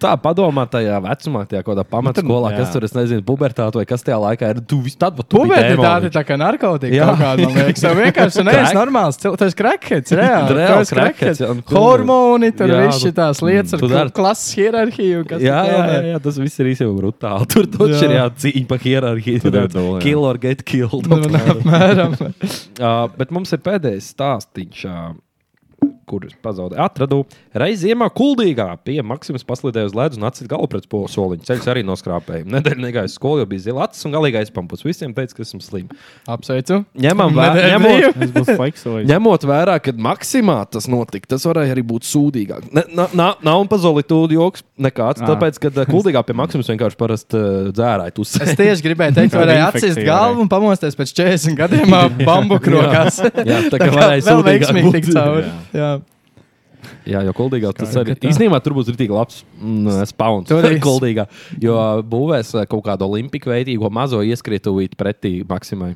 Tā padomā tajā vecumā, tajā kaut kādā pamatskolā, jā. Kas tur, es nezinu, pubertāte vai kas tajā laikā ir. Tu vis tad, tu biji Pubertāte dēmoniņš. ir tā kā narkotika. Jā. kāda, man liekas. Tev vienkārši neesi Crack. normāls. esi krekets, reāli. Un tu- Hormoni, tur viss šīs lietas ar kla- klases hierarhiju. kas Jā, jā, jā, ir. jā, tas viss ir īstenībā brutāli. Tur taču ir jācīņa par hierarhiju. Ir. Kill or get killed. Nu, apmēram. Uh, bet mums ir pēdējais stāstīns, kurus pazaudēju. Atradu reizi ziemā kuldīgā pie Maksimas paslīdēju uz ledus un atsita galvu pret soliņu. Ceļš arī noskrāpēja. Nedēļa uz skolu, jo bija zila acis un galīgi aizpampus. Visiem teica, ka esmu slims. Apsveicu. Ņemam vērā, ņemot, ņemot vērā, ka maksimā tas notika, tas varēja arī būt sūdīgāk. Ne, na, na, nav un pazolītūdu joks nekāds, Ā. tāpēc, ka uh, kuldīgā pie Maksimas vienkārši parasti uh, dzērāja. Tu Es tieši gribēju teikt, varēja atsist galvu un pamosties pēc 40 gadiem ar bambuku rokās. Jā, tā kā varēja vēl sūdīgāk cauri. Jā. Jā, jo kuldīgā tas arī īstenībā tur būs rītīgi labs mm, spauns. Tur ir kuldīgā, jo būvēs eh, kaut kādu olimpiku veidīgo mazo ieskrietuvīti pretī Maksimai.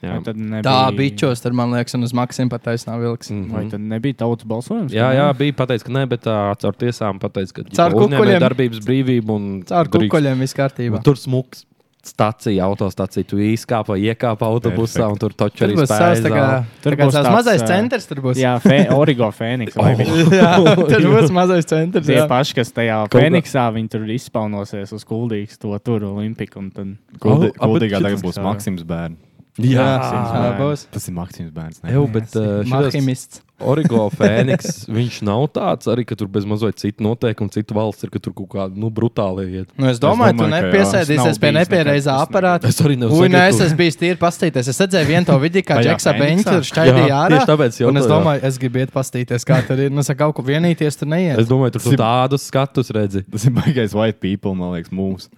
Jā, Vai tad nebija- Tā bičos, tur man liekas, un uz Maksima pat taisnā vilks. Vai tad nebija tautas balsojums? jā, jā bija pateicis, ka nē, bet tā, caur tiesām pateicis, ka Caur kukuļiem. darbības brīvību un Caur kukuļiem viss kārtībā. Tur smuks. Stacija, autostacija, tu izkāpa, iekāpa autobusā, Perfekt. un tur taču arī savs tā kā, Tur būs tāds, mazais centrs. Tur būs. Jā, fe, Origo Fēniks. bija? jā tur būs mazais centrs. Tie paši, kas tajā Kaut Fēniksā, viņi tur izpaunosies uz kuldīgas to tur Olimpiku. un tad- Oh, Kuldīgā bet tagad būs Maksims bērns. Jā, Jā, būs. Tas ir Maksims bērns. ne? Eju, bet uh, šitas- Mahimists. Origo Fēniks, viņš nav tāds arī, ka tur bez mazliet citu noteikumu, citu valsts ir, ka tur kaut kāda nu, brutāla iet. Nu, es domāju, tu domāju, jā. nepiesēdīsies pie nepiereizā aparāta. Es arī nevaru Ui, nē, es esmu bijis tīri pastīties. Es redzēju vienu to video, kā Džeksa? Beņķis tur šķaidīja Jā, ārā. tieši tāpēc Un es jā. domāju, es gribu iet pastīties, kā tur ir. Nu, saka, kaut ko vienīties tur neiet. Es domāju, tur tu tādus skatus redzi. Tas ir baigais white people, man liekas, mūsu.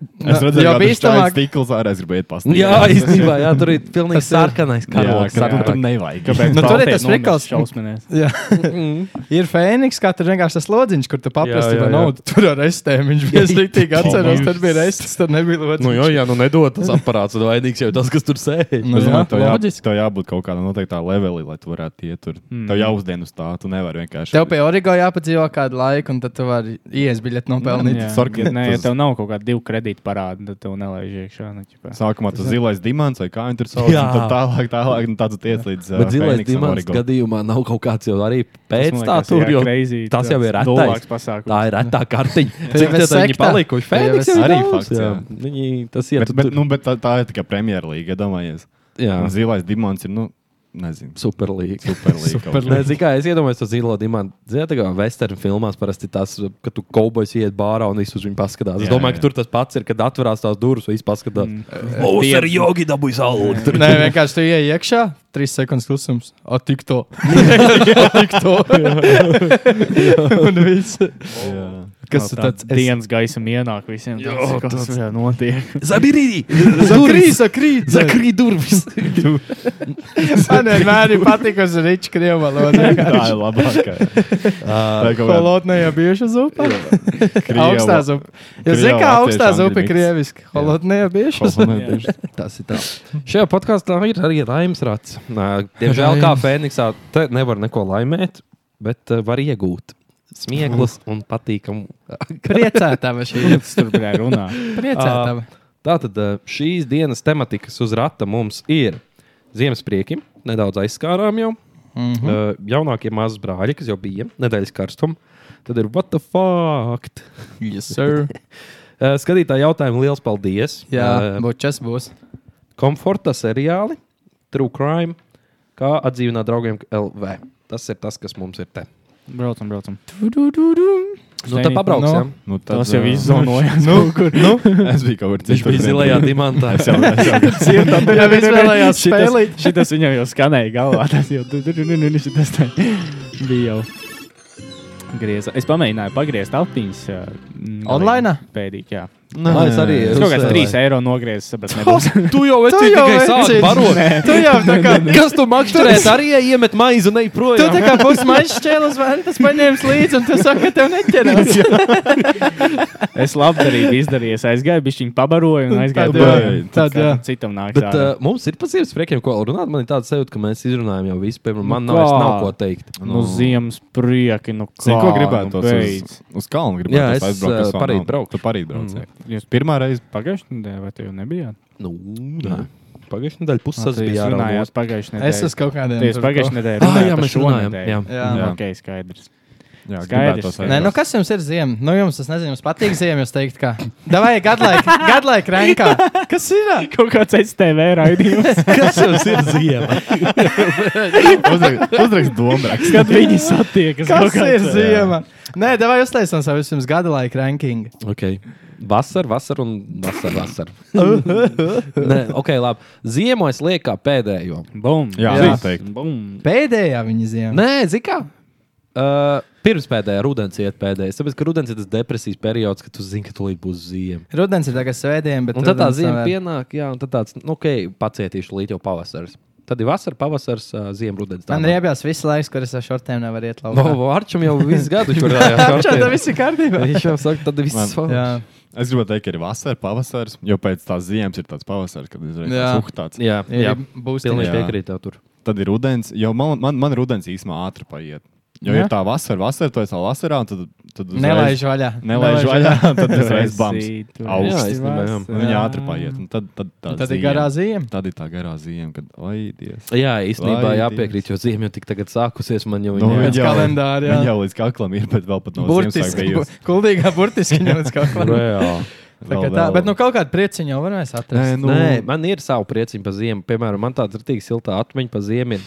Nu, Es redzēju, jo ka tas ir stikls ārā, es gribēju pastāstīt. Jā, īstenībā, jā, tur ir pilnīgi sarkanais jā, karoks. ka tu tur nevajag. Kāpēc? Nu, tur ir tas prikals. Šausminēs. Jā. ir Fēniks, kā tur vienkārši tas lodziņš, kur tu paprasti Jā, jā, vai jā. naudu tur ar restēm. Viņš bija rītīgi atceros, tur bija restes, tur nebija lodziņš. Nu, jā, jā, nu nedod tas aparāts, tad vainīgs jau tas, kas tur sēž. Nu, jā, tev, jā, tev jābūt kaut kādam noteiktā levelī, lai tu varētu iet tur. Mm. Tev jāuzdien uz tā, tu nevari vienkārši. Tev pie Origo jāpadzīvo kādu laiku, un tad tu vari ies biļeti nopelnīt. Jā, nē, ja tev nav kaut kāda divu kredītu parāda, tad tev nelaiž iekšā. Nu, ķipā. Sākumā tas zilais dimants vai kā viņi tur sauc. Jā. un Tad tālāk, tālāk, un tāds tiec līdz. uh, Bet zilais Fēniksam dimants gadījumā nav kaut kāds jau arī pēc man tā tur, jā, jo crazy, tas jau ir retais. tā ir retā kartiņa. Cik tad viņi palikuši? Fēniks arī fakts, jā. Viņi tas iet Bet, bet, nu, bet tā, tā ir tikai premjerlīga, iedomājies. jā. Un Zilais dimants ir, nu, nezinu, Superlīga. superlīga. kaut Super, kā. es iedomājos to zilo dimantu. Ziniet, kā western filmās parasti tas, ka tu kaubojs iet bārā un visus uz viņu paskatās. Es Jā, domāju, jā. ka tur tas pats ir, kad atverās tās durvis un viss paskatās. Mm. O, Tie- ar jogi dabūjis algu. Nē, vienkārši tu ienāc iekšā, trīs sekundes klusums. O, tik to. o, tik to. un viss. Jā. Kas Nav tu tāds tāds? dienas gaisam ienāk visiem. Jā, tāds, kas tāds- tas notiek? Zabirīdi! Zakrīt, zakrīt. Zakrīt durvis! Man vienmēr ir patikusi riča krievu valoda. Tā ir labākā. Holotnēja bieža zupa. krieva- Augstā zupa. Krieva zināt, kā augstā zupa ir krieviski. Holotnēja bieža zupa. Tas ir tā. Šajā podkāstā ir arī Raims Rats. Diemžēl, kā Fēniksā, te nevar neko laimēt, bet uh, var iegūt smieklus un patīkamu. Priecētava šī. Tas tur bija runā. Priecētava. Tātad uh, šīs dienas tematikas uz rata mums ir Ziemas prieki, nedaudz aizskārām jau. Mhm. Uh, jaunākie mazi brāļi, kas jau bija nedēļas karstuma. Tad ir what the fuck? Yes, sir. Uh, skatītāji jautājumu liels paldies. Jā, Uh, bučas būs. komforta seriāli, True Crime, kā atdzīvināt draugiem LV. Tas ir tas, kas mums ir te. Braucam, braucam. Nu, tad pabrauksim. Nu, tad, Tas jau ā, izzonojās. Nu, nu, es biju kaut kur Viņš bija zilajā dimantā. Es jau, es jau, Jā, viņš vēlējās spēlēt. Šitas, šitas viņam jau skanēja galvā. Tas jau šitas tā bija jau. Grieza. Es pamēģināju pagriezt autiņas. Online? Pēdīgi, jā. Nē, es arī. Es kaut kāds uzspēlēju. 3 eiro nogriezis, sapratu, nebūs. Tu jau esi Tu tikai sācis barot. Tu jau tā kā. Kas tu makšķerēs? Arī iemet maizi un ej Tu projām. tā kā būsi maizes čēlis, vai tas paņēmis līdzi, un tu saki, ka tev neķerās. Es labdarīgi izdarīju. Es aizgāju, bija viņa pabaroja un aizgāju. Tad, jā, tad, jā. Citam nāk. Bet uh, mums ir pa ziemas priekiem, ko runāt. Man ir tāds sajūta, ka mēs izrunājam jau visu. Piemēram, man Nu nav, nav ko teikt. Nu, ziemas prieki. Nu, ko kā, gribētu nu, uz, beidz. uz kalnu? Jā, Gribētu es, ā, kas vēl parīt nav. braukšu. Tu parīt brauc. Mm. Jūs Pirmā reize. pagājušajā nedēļā, vai te jau nebijāt? Nu, nē. Pagājušajā nedēļā puses Jūs bija runājāt jārunā. pagājušajā nedēļā. Es esmu kaut tur pagājušajā ko- nedēļā Ah, jā, mēs runājām, jā. Jā. Jā, Jā. ok, skaidrs. Jā, Skaidrs. Nē, nu kas jums ir ziema? Nu, jums, es nezinu, jums patīk ziema. Jūs teikt, ka. Davai, gadlaik, gadlaik, renkā. Kas ir? Kaut kāds STV raidījums, Kas jums ir ziema? Uzrakst domāts. kad viņi satiekas. Kas ir ziema? Nē, davai uztaisām savu vispirms gada laika rankingu. Okay. Vasara, vasara un vasara. vasara. Nē, ok, labi. Ziemu es lieku kā pēdējo. Bum! Jā, Jā. noteikti. Bum! Pēdējā viņa ziema. Nē, zikā. Uh, pirms pēdējā rudens iet pēdējais. Tāpēc, ka rudens ir tas depresijas periods, kad tu zini, ka tūlīt būs ziema. Rudens ir tagad svētdien, bet Un tad tā ziema vēl. pienāk, jā, un tad tāds, nu, ok, pacietīšu līdz jau pavasaris. Tad ir vasara, pavasaris, uh, ziema, rudens. Man riebjās visu laiku, kur es ar šortiem nevaru iet No, laukā. Arčam jau visu gadu tur Čau, viss ir kārtībā. Viņš jau saka, tad viss Jā, Es gribētu teikt, ka ir vasara, pavasaris, jo pēc tās ziemas ir tāds pavasaris, kad uzreiz Jā. tāds uhtāts. Jā, jā. būs Pilnīgi Jā. piekrīt tev tur. Tad ir rudens, jo man, man, man rudens īsumā ātri paiet. Jo Jā. ir tā vasara, vasara, tu esi vēl vasarā, un tad, tad uzreiz- Nelaiž vaļā. Nelaiž vaļā, tad uzreiz bams. Augsts. Jā, jā. Viņa ātri paiet. un Tad, tad, tā Tad ir ziema. garā ziema. Tad ir tā garā ziema, kad, oi, Dievs. Jā, īstenībā jāpiekrīt, jo ziema jau tik tagad sākusies. Man jau Nu, viņa- Pēc kalendāra, jā. Viņa jau līdz kaklam ir, bet vēl pat no Burtiski, bu- kuldīgā burtiski kaut ko. Reāli. Tā kā tā, bet nu kaut kādu prieciņu jau mēs atrast. Nē, Nu, nu, Nē, man ir sava prieciņa par ziemu. Piemēram, man tāda ir tik silta atmiņa par ziemu.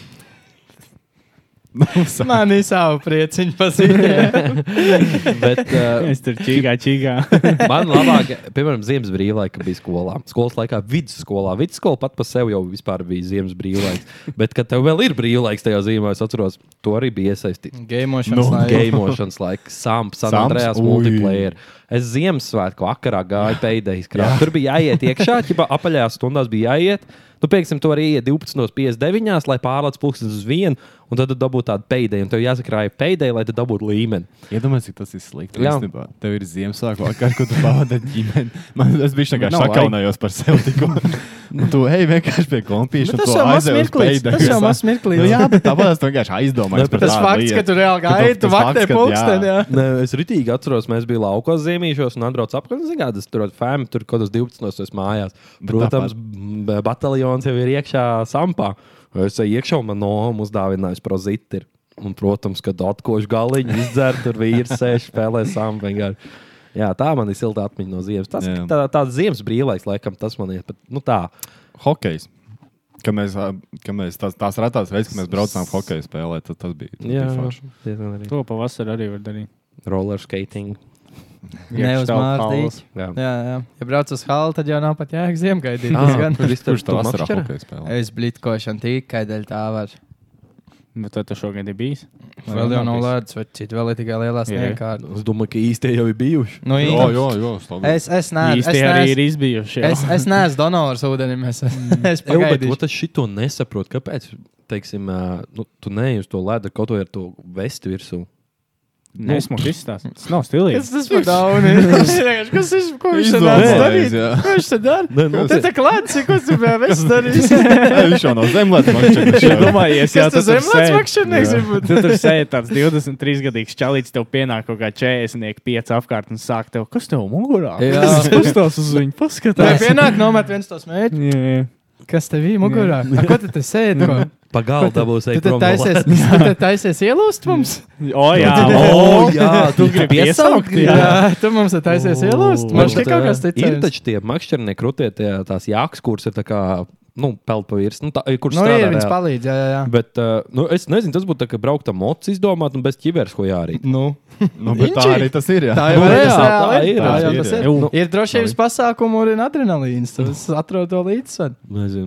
Man ir savu prieciņu pazīstama. Bet uh, Es tur čīgā, čīgā. man labāk, piemēram, ziemas brīvlaika bija skolā. Skolas laikā, vidusskolā. Vidusskola pat par sevi jau vispār bija ziemas brīvlaiks. Bet, kad tev vēl ir brīvlaiks tajā zīmē, es atceros, to arī bija iesaistīts. Gameošanas Nu, laikā. Gameošanas laiks, Samps, San Ui. multiplayer. Es Ziemassvētku vakarā gāju pēdējais krāpes. Tur bija jāiet iekšā, ja apaļās stundās bija jāiet. Nu, pieksim, tu vari iet 12.59, lai pārlaiž pulkstenis uz vienu, un tad tu dabūtu tādu pēdēju. Un tev jāsakrāja pēdēju, lai tu dabūtu līmeni. Iedomājieties, cik tas ir slikti. Jā. Jā, tev ir Ziemassvētku vakar, ko tu pavadi ģimeni. Man, tā kā Nav šakaunājos par sevi tikko. Nu, tu ej vienkārši pie kompīša. Tas jau mazs mirklīts. Tas jau mazs Nu, mirklīts. jā, bet tāpēc es vienkārši aizdomājos par Tas tādu fakts, lietu. ka tu reāli gāji, tu tas vaktē pulksteni. jā. Nē, es ritīgi atceros, mēs bijām laukos zīmīšos un atbraucu apkārt. Zinu, kādas tur ir fēmi, tur kaut kādas 12 no mājās. Protams, b- bataljons jau ir iekšā sampā. Es eju iekšā un man no uzdāvinājis proziti. Un, protams, kad atkošu galiņu izdzer, tur vīrs sēž spēlē sampu. Jā, tā man ir silta atmiņa no ziemas. Tas Jā. tā, tāds ziemas brīvlaiks, laikam, tas man ir. Bet, nu, tā. Hokejs. Kad mēs, ā, kad mēs tās, tās retās reizes, kad mēs braucām hokeju spēlēt, tad tas bija. tas Jā, bija diezgan arī. To pavasarī arī var darīt. Roller skating. Ne uz Mārtiņu. Jā. Jā, jā. Ja brauc uz halu, tad jau nav pat jēga ziemgaidīt. Ah, Tas gan- Kurš tā vasarā hokeju spēlē? Es blitkošanu tikai dēļ tā var. Bet tad tu šogad ir bijis. Vēl jau nav lēdz, vai citu vēl ir tikai lielā Jā. sniegkārta. Es domāju, ka īstie jau ir bijuši. Nu, Jā, īņa. jā, jā. stāv- Es, es neesmu. Īsti Es, arī ir izbijuši. jā. es, es neesmu donors ūdenim. Es, es Jā, bet pagaidīšu. ot, es šito nesaprotu. Kāpēc? Teiksim, nu, tu neej uz to ledu, kaut ko ar to vesti virsū. Nesmuki izstāst. Tas nav stilīgi. Kas tas par daudz? Kas ir? Ko viņš Izdomājis, dara? Ko viņš te dara? Nē, nu, Te tā klāts, ko tu vēl esi darījis? Viņš jau nav zemlēts. Domājies, jā, Kas tas tu tur zemlēts makšķernieks? Tu tur sēdi tāds 23 gadīgs čalīts, tev pienāk kaut kā 40, 5 apkārt un sāk tev, kas tev mugurā? Jā. Tas pastāv uz viņu, Vai paskatās. pienāk nomet viens tos mēģi? Kas tev ir mugurā? A, Ko tu te sēdi? Ko? Pagalda būs Tu eit te prom taisies, tu te taisies ielūst mums? O, jā, O, jā, tu gribi piesaukt, jā. Jā, tu mums te taisies ielūst. Man šķiet kaut kas Ir ticams. taču tie makšķernieki, krūtie, tie, tās jāks, kuras ir tā kā, nu, peld pa virs, nu, tā, kurš Nu, strādā ir, reāli. palīdz, jā, jā, jā. Bet, uh, nu, es nezinu, tas būtu tā, ka braukt ar mocu izdomāt un bez ķivers, ko jārīt. Nu, Nu, bet tā arī tas ir. Jā. tā ir Nu, reāli, tā tā ir. Tā jau ir, tas jā. ir. Jū. Ir drošības pasākumu un adrenalīns. Tas atrod to līdzsvaru.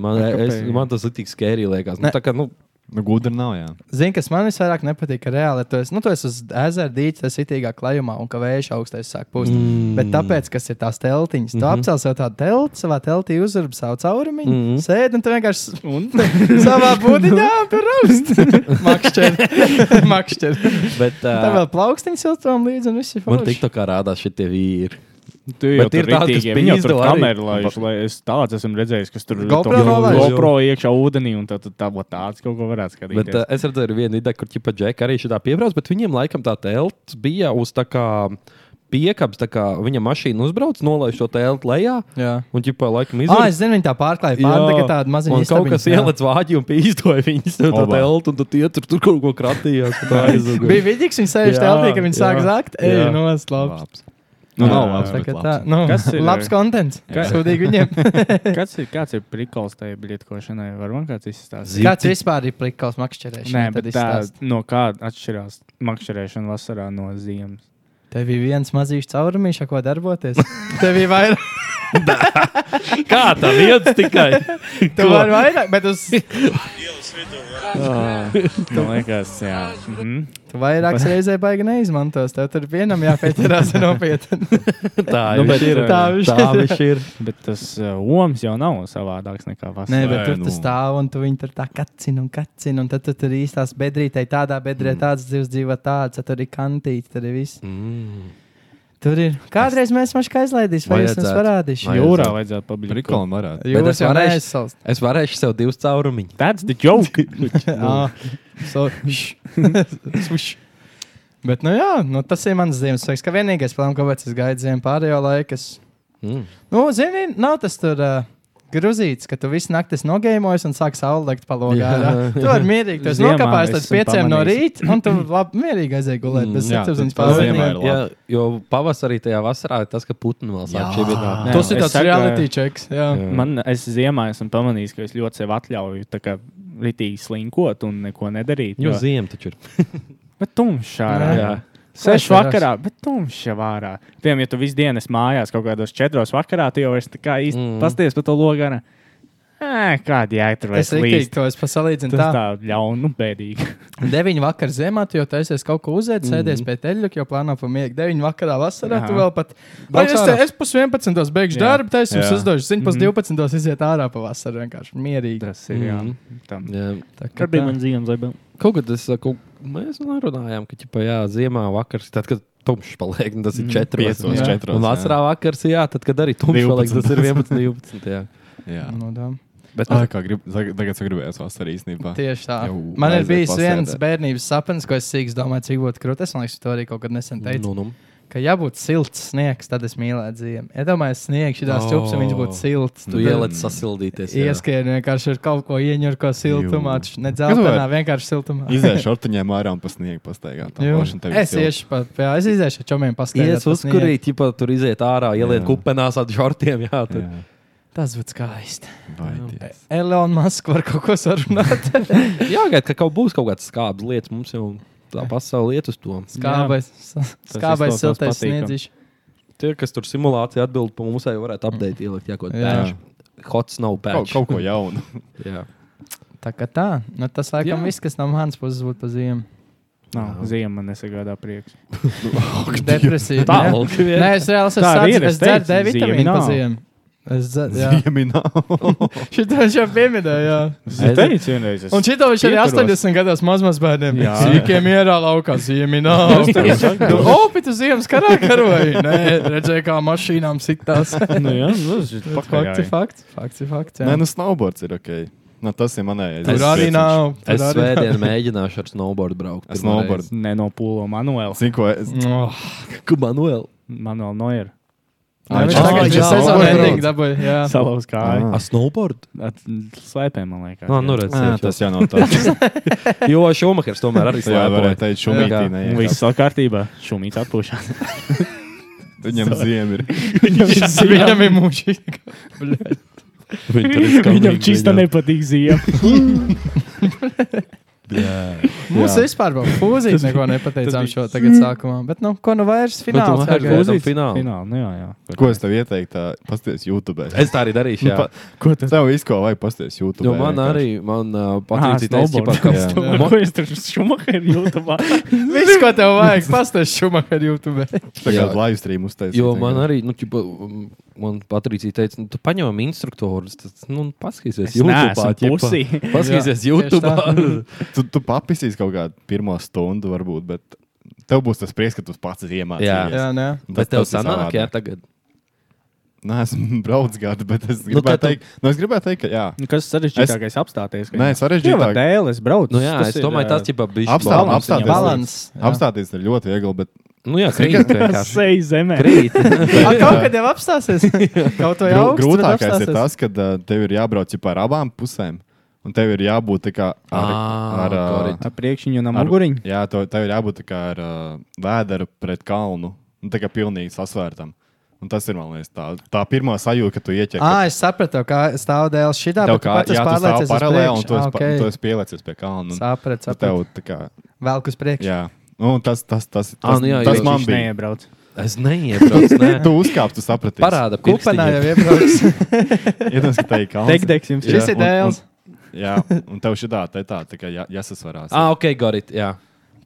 Man, es, man tas ir tik skērī, liekas. Nu, tā kā, nu, Nu, gudri nav, jā. Zini, kas man visvairāk nepatīk, ka reāli tu esi, nu, tu esi uz ezera dīķa, tas ir itīgā klajumā, un ka vējš augstais sāk pūst. Mm. Bet tāpēc, kas ir tās teltiņas, tu mm. -hmm. apcēl sev tādu telti, savā teltī uzurbi savu caurumiņu, mm. -hmm. sēdi un tu vienkārši un savā būdiņā raust. Makšķeri. Makšķeri. bet Tā uh, vēl plaukstiņas siltām līdzi un viss ir man forši. tik tā kā rādās šitie vīri. Tu jau Bet tur ir tur pīzdo arī. kameru laiž, lai es tāds esmu redzējis, kas tur GoPro to? GoPro iekšā ūdenī, un tad tā būtu tāds kaut ko varētu Bet skatīties. uh, es redzēju, ir viena ideja, kur ķipa džeka arī šitā piebrauc, bet viņiem laikam tā telts bija uz tā kā piekabs, tā kā viņa mašīna uzbrauc, nolaiž to telpu lejā. Jā. Un, ģipā, laikam, Ah, izdarīja. es zinu, viņi tā pārklāja. Pārdega tādu maziņu Un kaut kas ieliec vāģi un pīstoja viņas no tā Oba. telpu, un tad tie tur, tur kaut ko kratījās. Tā. Bija vidīgs, viņi sēž Jā, telpī, ka viņi sāk zakt. Ej, no slāpes. Nu, nav labs. Tā bet labs. tā, nu, Kas ir- labs kontents. Kā- Sūdīgi viņiem. Kāds ir, kāds ir prikals tajā blietkošanai? Varbūt kāds izstāsta. Kāds vispār ir plikals makšķerēšana? Nē, bet tā, no kāda atšķirās makšķerēšana vasarā no ziemas? Tev bija viens mazīšs caurumīšs, ar ko darboties. Tev bija vairāk. Kā tā viens tikai? Tu vari vairāk, bet uz, Man liekas, jā. Mhm. tu vairākas reizes baigi neizmantos. Tev tur vienam jāpieķerās nopietni. Tā Nu, bet, ir. Tā viņš Tā viņš ir. Bet tas uh, oms jau nav savādāks nekā vasarā. Nē, bet tur nu. tu stāv un tu viņu tur tā kacini un kacini. Un tad tu tur īstās bedrītē, tādā bedrē tāds dzīves dzīvo tāds, tad tur ir kantīte, tur ir viss. Mm. Tur ir. Kādreiz mēs maškā kā izlaidīsim, vai es jums parādīšu? Jūrā vajadzētu pabeigt. Prikolam varētu. Jūs es varēšu- neesat. Es varēšu sev divus caurumiņus. That's the joke. Ah, so. Bet, nu jā, nu, tas ir mans Ziemassvētks. Kā vienīgais plāns, kāpēc es gaidu ziemu pārējo laiku. Es... Mm. Nu, zini, nav tas tur. Uh, Grūzīts, ka tu visu nakti nogaimojies un sāk saule lekt palogā. Tu vari mierīgi, tu esi nokāpājis es līdz pieciem no rīta, un tu labi, mierīgi aizēji gulēt. Bez Mm, sirdsapziņas. Jā, jo pavasarī tajā vasarā ir tas, ka putni vēl sāk čibināt. Tas ir tāds reality checks. Jā. Jā. Man, es ziemā esmu pamanījis, ka es ļoti sev atļauju ritīgi slinkot un neko nedarīt. Jo ziema taču ir. Bet tumšs ārā. Jā. Jā. Ir vakarā, bet tumšs jau ārā. Piemēram, ja tu visu dienu esi mājās kaut kādos četros vakarā, tu jau esi tā kā īsti Mm. pasties pa to logā. Kāda jēga tur Es vairs rīktīgi līst? to es pasalīdzinu Tas tā. tā ļaunu, nu, bēdīgi. Deviņi vakar ziemā, tu jau taisies kaut ko uzēt, sēdies Mhm. pie teļa, jau plāno pamiegt. Deviņi vakarā vasarā, Jā. tu vēl pat. Vai es, te, es pus 11. beigšu darbu, taisnu Jā. uzdošu. Zinu, pus Mhm. 12. iziet ārā pa vasaru vienkārši mierīgi. Tas ir, jā. Mhm. Tam. Jā. Tā kā Kad bija man ziemas zibeli? Kaut kad es, kaut, mēs runājām, ka ķipa, jā, ziemā vakars, tad, kad tumšs paliek, tas ir Mhm. 4. Piecos, Jā. četros. Un vasarā vakars, jā, tad, kad arī tumšs paliek, tas ir 11. 12. Jā. Jā. Nu, tā. Bet, Tā kā grib, tagad sagribējās vasarā īstenībā. Tieši tā. Jau Man ir bijis pasēdēt. viens bērnības sapnis, ko es sīkā domāju, cik būtu krūtis. Es domāju, to arī kaut kad nesen teicu. nu, nu. Ka, ja būtu silts sniegs, tad es mīlētu ziemu. Iedomājieties, sniegs, šī Oh. čūps, un viņš būtu silts. Tu ieliec sasildīties. jā. Ieskrien vienkārši ar kaut ko ieņur, ko siltumā. Ne dzeltenā, vienkārši siltumā. Izēju šortiņiem ārā un pa sniegu pastaigāt. Tā Jū. forši, un tev ir Es iešu pa, jā, es iziešu ar čomiem pastaigāt. Ies uzkurīt, ja tur iziet ārā, ieliet Jā. kupenās ar žortiem. Jā, tad. Jā. Tas būtu skaisti. Vai Dievs. Elon Musk var kaut ko sarunāt. Jāgaida, ka kaut būs kaut kādas skābas lietas. Mums jau tā pasaule iet uz to. Skābais, skābais izklausās siltais sniedziņš. Tie, kas tur simulācijā atbild, pa mums jau varētu apdeikt, ielikt, jā, kaut Jā. kādā hot snow Kaut, patch. kaut ko jaunu. Jā. Tā kā tā. Nu, tas laikam Jā. viss, kas no manas puses būtu pa ziemu. Nav, ziema man nesagādā prieks. Depresija. Tā, nē. jā. Es reāli esmu sācis. es dzeru D ziema vitamīnu pa nav. ziemu. Es nav. Šito viņš jau pieminēja, jā. Es teicu, vienreiz. Es... Un šito viņš arī Pieturos. 80 gados mazmaz bērniem. Jā. Sīkiem ierā laukā ziemi nav. Nu, Opi, tu ziemas karā karoji. Nē, redzēju, kā mašīnām sitās. nu, jā, nu. Fakts ir fakts. jā. Nē, nu snowboards ir ok. Nu, tas ir manējais. Tur arī nav. Es svētdien mēģināšu ar snowboard braukt. Snowboard. Ne no pūlo manuēla. Zinu, ko es. Oh. Kā Manuēl? Manuēla Noira. Nē, viņš Ah, tagad jā, ir brauc. dabūja. Jā. Salauz kāju. A snowboard? At- Slēpē, man liekas. Nā, nu jā. redz, jā, Tas jau nav tāds. Jo Šumahers tomēr arī Jā, varēja slēpoja. teikt, šumītī. Jā. Viss vēl kārtībā. Šumīts atpūšās. Viņam ziemi ir. Viņam ir. Viņi tur ir Viņam čista nepatīk ziema. Mums vispār vēl fūzijas neko nepateicām šo tagad sākumā. Bet, nu, ko nu vairs fināls vairs tagad? Fūzijas? finālu. Fināli, nu jā, jā. Ko es tev ieteiktu? Pasties YouTube. Es tā arī darīšu. Nu, Jā. pa- Ko tas tev visu, ko vajag pasties YouTube? Jo man arī, man uh, patīk, tas Ko es tur šumaheru YouTube? Viss, ko tev vajag, pastāst Šumacher YouTube. Jā. live stream uztaisīt. Jo man arī, nu, ķipa, man Patricija teica, nu, tu paņem instruktorus, tad, nu, paskatīsies Es YouTube. Paskatīsies YouTube. Tu, tu papisīs kaut kādu pirmo stundu, varbūt, bet tev būs tas prieks, ka tu pats iemācījies. Jā. Jā, nē. Bet tev sanāk, jā, tagad. Nē, esmu braucis gadu, bet es Nu, gribēju tu- teikt, nu, es gribēju teikt, ka jā. Nu, Kas sarežģītākais apstāties? Nē, sarežģītāk. dēļ es braucu. Nu, jā, es domāju, tas ir bijis apstāties, apstāties ir ļoti viegli, bet Nu, jā, krīt vienkārši. Seja zemē. Krīt. A, kaut kad jau apstāsies. Kaut vai augsts, grūtākais ir tas, ka uh, tev ir jābrauc jau par abām pusēm. Un tev ir jābūt tā kā ar, Ā, ar, uh, korrekt. Ar priekšņu un ar muguriņu. Jā, to, tev ir jābūt tā kā ar uh, vēderu pret kalnu. Un tā kā pilnīgi sasvērtam. Un tas ir, liekas, tā, tā pirmā sajūta, ka tu ieķer. Ah, es sapratu, kā stāv Tev bet tu kā, pats jā, pārliecies uz paralēli un tu esi, okay. ok. tu esi pieliecies pie kalna. Sapratu, tu Tev, sapratu. tā kā, Velk uz priekšu. Nu, tas, tas, tas, tas, Ah, nu jā, tas man bija. neiebrauc. Es neiebraucu. Nē. Tu uzkāp, tu saprati. Parāda, Kupenā jau iebrauc. Iedomājieties, ka tā ir kalns. Tekdeks jums Šis ir. ir dēls. Jā, un tev šitā te tā, tā kā jā, jāsasvarās. Ah, ok, Gorit. Jā.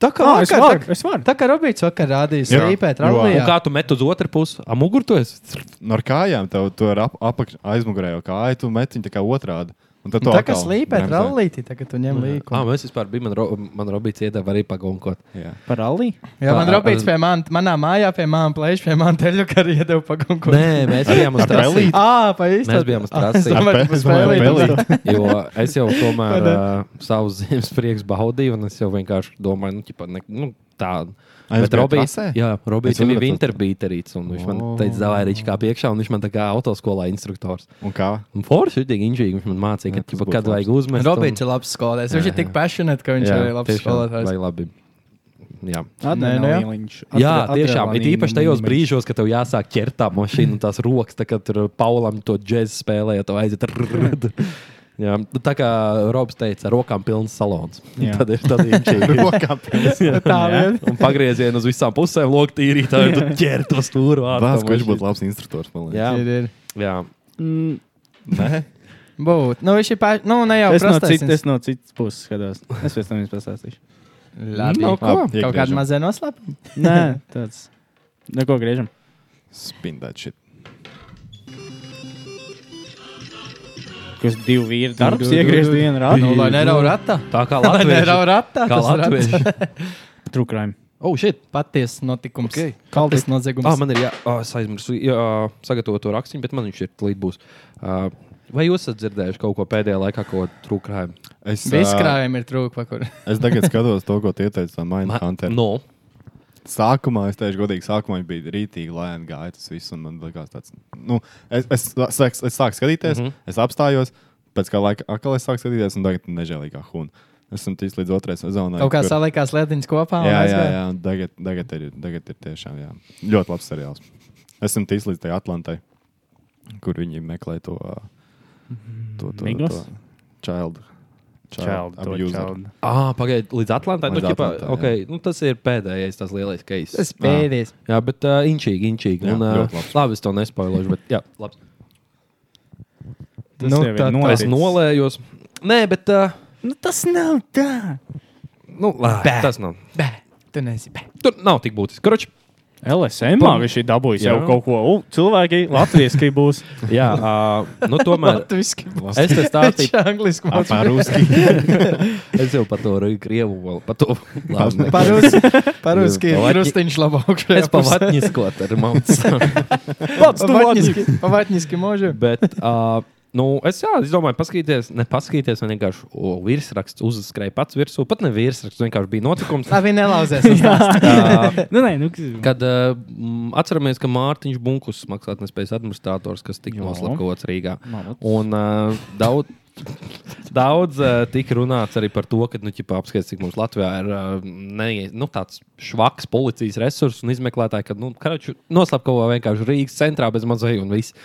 Tā kā es vakar, varu, tā- es varu. tā kā Robīts vakar rādīja. Un rallija. kā tu met uz otru pusi? Am muguru tu esi? No ar kājām tev tu ar ap, apakš, aizmugurējo kāju, tu meti viņu tā kā otrādi. Un tad tu Tā kā slīpēt rallīti, tagad tu ņem Ah, līku. mēs vispār bijām. Man, ro, man Robīts iedeva arī pagunkot. Jā. Par rallī? Jā, man Robīts pie man, manā mājā, pie manas plēšņa, pie manas teļu, kā arī iedeva pagunku. Nē, mēs bijām uz trasī. Ā, pa īsti. Mēs bijām uz trasi. Es domāju, ka. Jo es jau tomēr uh, savus ziemas prieks baudīju, un es jau vienkārši domāju, nu, ķipa, ne, nu tā. Bet trasē? jā, Robīts Es jau bija uzredzēju. interbīterīts, un viņš man O. teica, arī kā piekšā, un viņš man tā kā autoskolā instruktors. Un kā? Un forši, viņš inžīgi, viņš man mācīja, Jā, ka, būtu kad labs. vajag uzmest. Robīts ir labs skolotājs. Viņš ir tik passionate, ka viņš ir arī labs skolotājs. Vai labi. Jā. Nē, nu jā. Tiešām. Ir īpaši tajos brīžos, kad tev jāsāk ķert tā mašīna un tās rokas, tā, kad tur Paulam to džēzu spēlē, ja tu aiziet. Jā, nu, tā kā Robs teica, ar rokām pilns salons. Jā. Tad ir. Rokā pēc. Tā vien. Un pagriezienu uz visām pusēm, logs tīrītāji, tu ķer to stūru. Bāz, viņš būtu labs instruktors, man liekas. Jā, Ir, ir. jā. Mm, Nē? Būt. Nu, viņš ir pār... Nu, ne jau Es no, cit, es no citas puses skatos. Es pēc tam jums pastāstīšu. Labi. Nu, ko? Kaut kāda mazā noslēpuma. Nē, tāds. Neko griežam. Spindēt šit. Kas divi vīri darbs iegriezt vienu rādu. Nu, lai nerauj ratā. Tā kā Lai nerauj Latvijas ratā. Kā tas. Latvijas. Trukrājumi. Oh, shit! Patiesa notikums. Ok. Kaltis noziegums. Ah, man ir jā, oh, es aizmirsu jā, sagatavot to rakstīnu, bet man viņš ir līdz būs. Uh, vai jūs esat dzirdējuši kaut ko pēdējā laikā, ko trūkrājumi? Es, Viss ā, krājumi ir kur. es tagad skatos to, ko tie ieteica no Mindhunter. No. Sākumā, es teikšu, godīgi, sākumā viņš bija rītīgi lēni gāja tas viss. un Man liekas, tāds, nu, es, es, es, es sāku skatīties, mm. -hmm. es apstājos, pēc kā laika atkal es sāku skatīties, un tagad nežēlīgā hūna. Esmu ticis līdz otrajai sezonai. Kaut kā kur- salikās lietiņas kopā. un Jā, jā, jā. un Tagad, tagad, ir, tagad ir tiešām jā. ļoti labs seriāls. Esmu ticis līdz tai Atlantai, kur viņi meklē to to, to, Miglas? to child. Child, child. Ah, pagaidiet, līdz Atlantai. Nu, Līdz ķipa, Atlantai, jā. okay, nu, tas ir pēdējais, tas lielais case. Tas pēdējais. Jā, bet uh, inčīgi, inčīgi. Jā, Un, uh, labi, es to nespoilošu, bet jā, labi. Tas Nu, tā- tā- Es nolējos. Nē, bet. Uh, Nu, tas nav tā. nu, lā, tas nav. Bē, tu nezini. Tur nav tik būtiski. Kroč, LSM viņš ir dabūjis jau kaut ko. U, cilvēki latviešu būs. jā, uh, nu, tomēr. Latviski. Es te stāstīju, angliski Ā, mācīja. Par-ruski. es jau par to krievu vēl par to. Labi, ne. Paruski. Paruski ir Pavatņi- krustiņš labāk. Es pavatņiskot ar mauts. Pats tu vadīsi. Pavatņiski. Pavatņiski mūžu. Bet, uh, nu, es, jā, es domāju, paskatīties, ne paskatīties, man vienkārši o, virsraksts uzskrēja pats virsū. Pat ne virsraksts, vienkārši bija notikums. Labi, nelauzies. uz tās. Uh, Nu, nē, nu, kas- Kad uh, atceramies, ka Mārtiņš Bunkus, maksātnespējas administrators, kas tika noslēpts Rīgā. Malac. Un uh, daudz, daudz uh, tika runāts arī par to, ka, nu, apskaties, cik mums Latvijā ir uh, ne, nu, tāds švaks policijas resurss un izmeklētāji, ka, nu, karaču noslēpkavā vienkārši Rīgas centrā bez mazai un viss.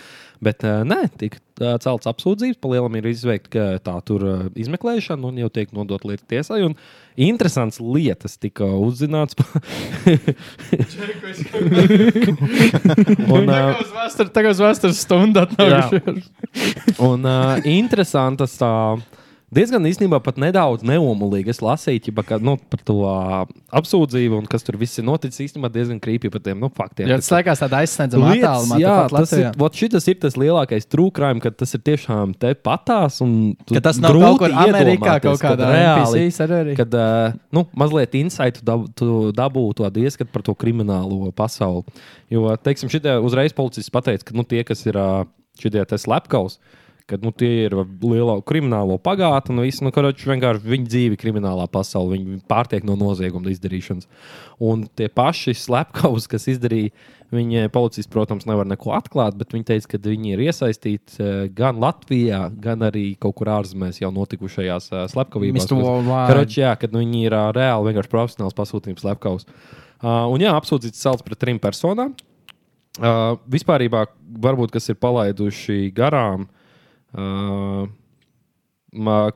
Bet uh, nē, tika uh, celts apsūdzības, pa lielam ir izveikta tā tur uh, izmeklēšana un jau tiek nodota lieta tiesai. Un interesants lietas tika uzzināts. un, Tagad uz vēstures stundu atnākuši. Un uh, interesantas, uh, diezgan īstenībā pat nedaudz neomulīgi. Es lasīju ķipa, ka, nu, par to uh, apsūdzību un kas tur viss ir noticis. Īstenībā diezgan krīpīgi par tiem nu, faktiem. Ka tas liekas tāda aizsniedzama Lietas, attālumā. jā, tas ir, vot šitas ir tas lielākais trūkums, ka tas ir tiešām te patās. Ka tas nav kaut kur Amerikā, kaut kādā reāli, arī. Kad uh, nu, mazliet insightu dab, tu dabū tādu ieskatu par to kriminālo pasauli. Jo, teiksim, šitie uzreiz policists pateica, ka nu, tie, kas ir uh, šitie slepkavs, ka nu, tie ir liela kriminālo pagātne. Nu, visu, nu, karoči, vienkārši viņa dzīve kriminālā pasaulē, viņi pārtiek no nozieguma izdarīšanas. Un tie paši slepkavas, kas izdarīja, viņi policijas, protams, nevar neko atklāt, bet viņi teica, ka viņi ir iesaistīti eh, gan Latvijā, gan arī kaut kur ārzemēs jau notikušajās eh, slepkavībās. Karoči, jā, kad nu, viņi ir reāli vienkārši profesionāls pasūtījums slepkavas. Uh, un jā, apsūdzīts celts pret trim personām. Uh, vispār, varbūt kas ir palaiduši garām, uh,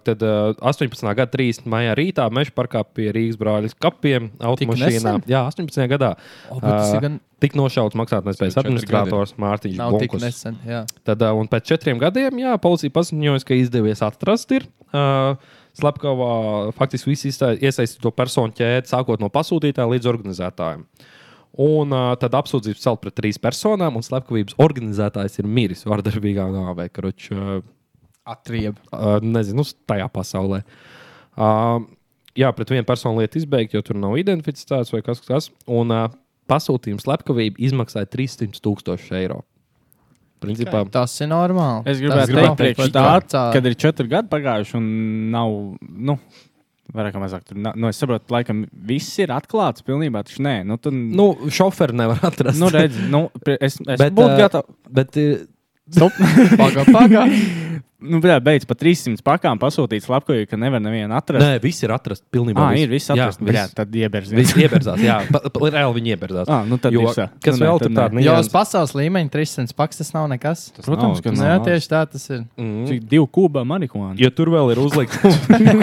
tad uh, 18. gada 30. maijā rītā meža parkā pie Rīgas brāļa kapiem automašīnā. Jā, 18. gadā. O, bet tas ir Uh, gan- Tik nošauts maksātnespējas administrators Mārtiņš Nav tik Bunkus. nesen. Jā. Tad, uh, un pēc četriem gadiem, jā, policija paziņoja, ka izdevies atrast ir. Uh, Slepkavā faktiski visi iesaistīto personu ķēdi, sākot no pasūtītāja līdz organizētājiem. Un uh, tad apsūdzības celt pret trīs personām, un slepkavības organizētājs ir miris vardarbīgā nāvē. Karoč, uh, Atrieb. uh, nezinu, uz tajā pasaulē. Uh, jā, pret vienu personu lietu izbeigt, jo tur nav identificēts vai kas tas. Un uh, pasūtījums slepkavība izmaksāja 300 tūkstoši eiro. Principā, Tas ir normāli. Es nav teikt, pat tā, kad ir četri gadi pagājuši un nav, nu, vairāk vai mazāk tur, nu, es saprotu, laikam viss ir atklāts pilnībā, taču nē, nu, tad, nu, šoferi nevar atrast. nu redz, nu, es, es Bet, būtu gatavs. Bet, Stop. Paga, paga. nu, beidz pa 300 pakām pasūtīt slepkavību, ka nevar nevienu atrast. nē, viss ir atrasts. Pilnībā. Ah, viss. ir viss atrasts. Jā, Bļā, viss. tad ieberz. Viss ieberzās, jā. Reāli viņi ieberzās. Ah, nu tad Jo, visā. kas Nu, nē, vēl tur nē. tāda Jo uz pasaules līmeņa 300 paks tas nav nekas. Tas Protams, nav, ka nav. tieši tā tas ir. Mm. Cik divu kubā marihuānu? Jo tur vēl ir uzlikts.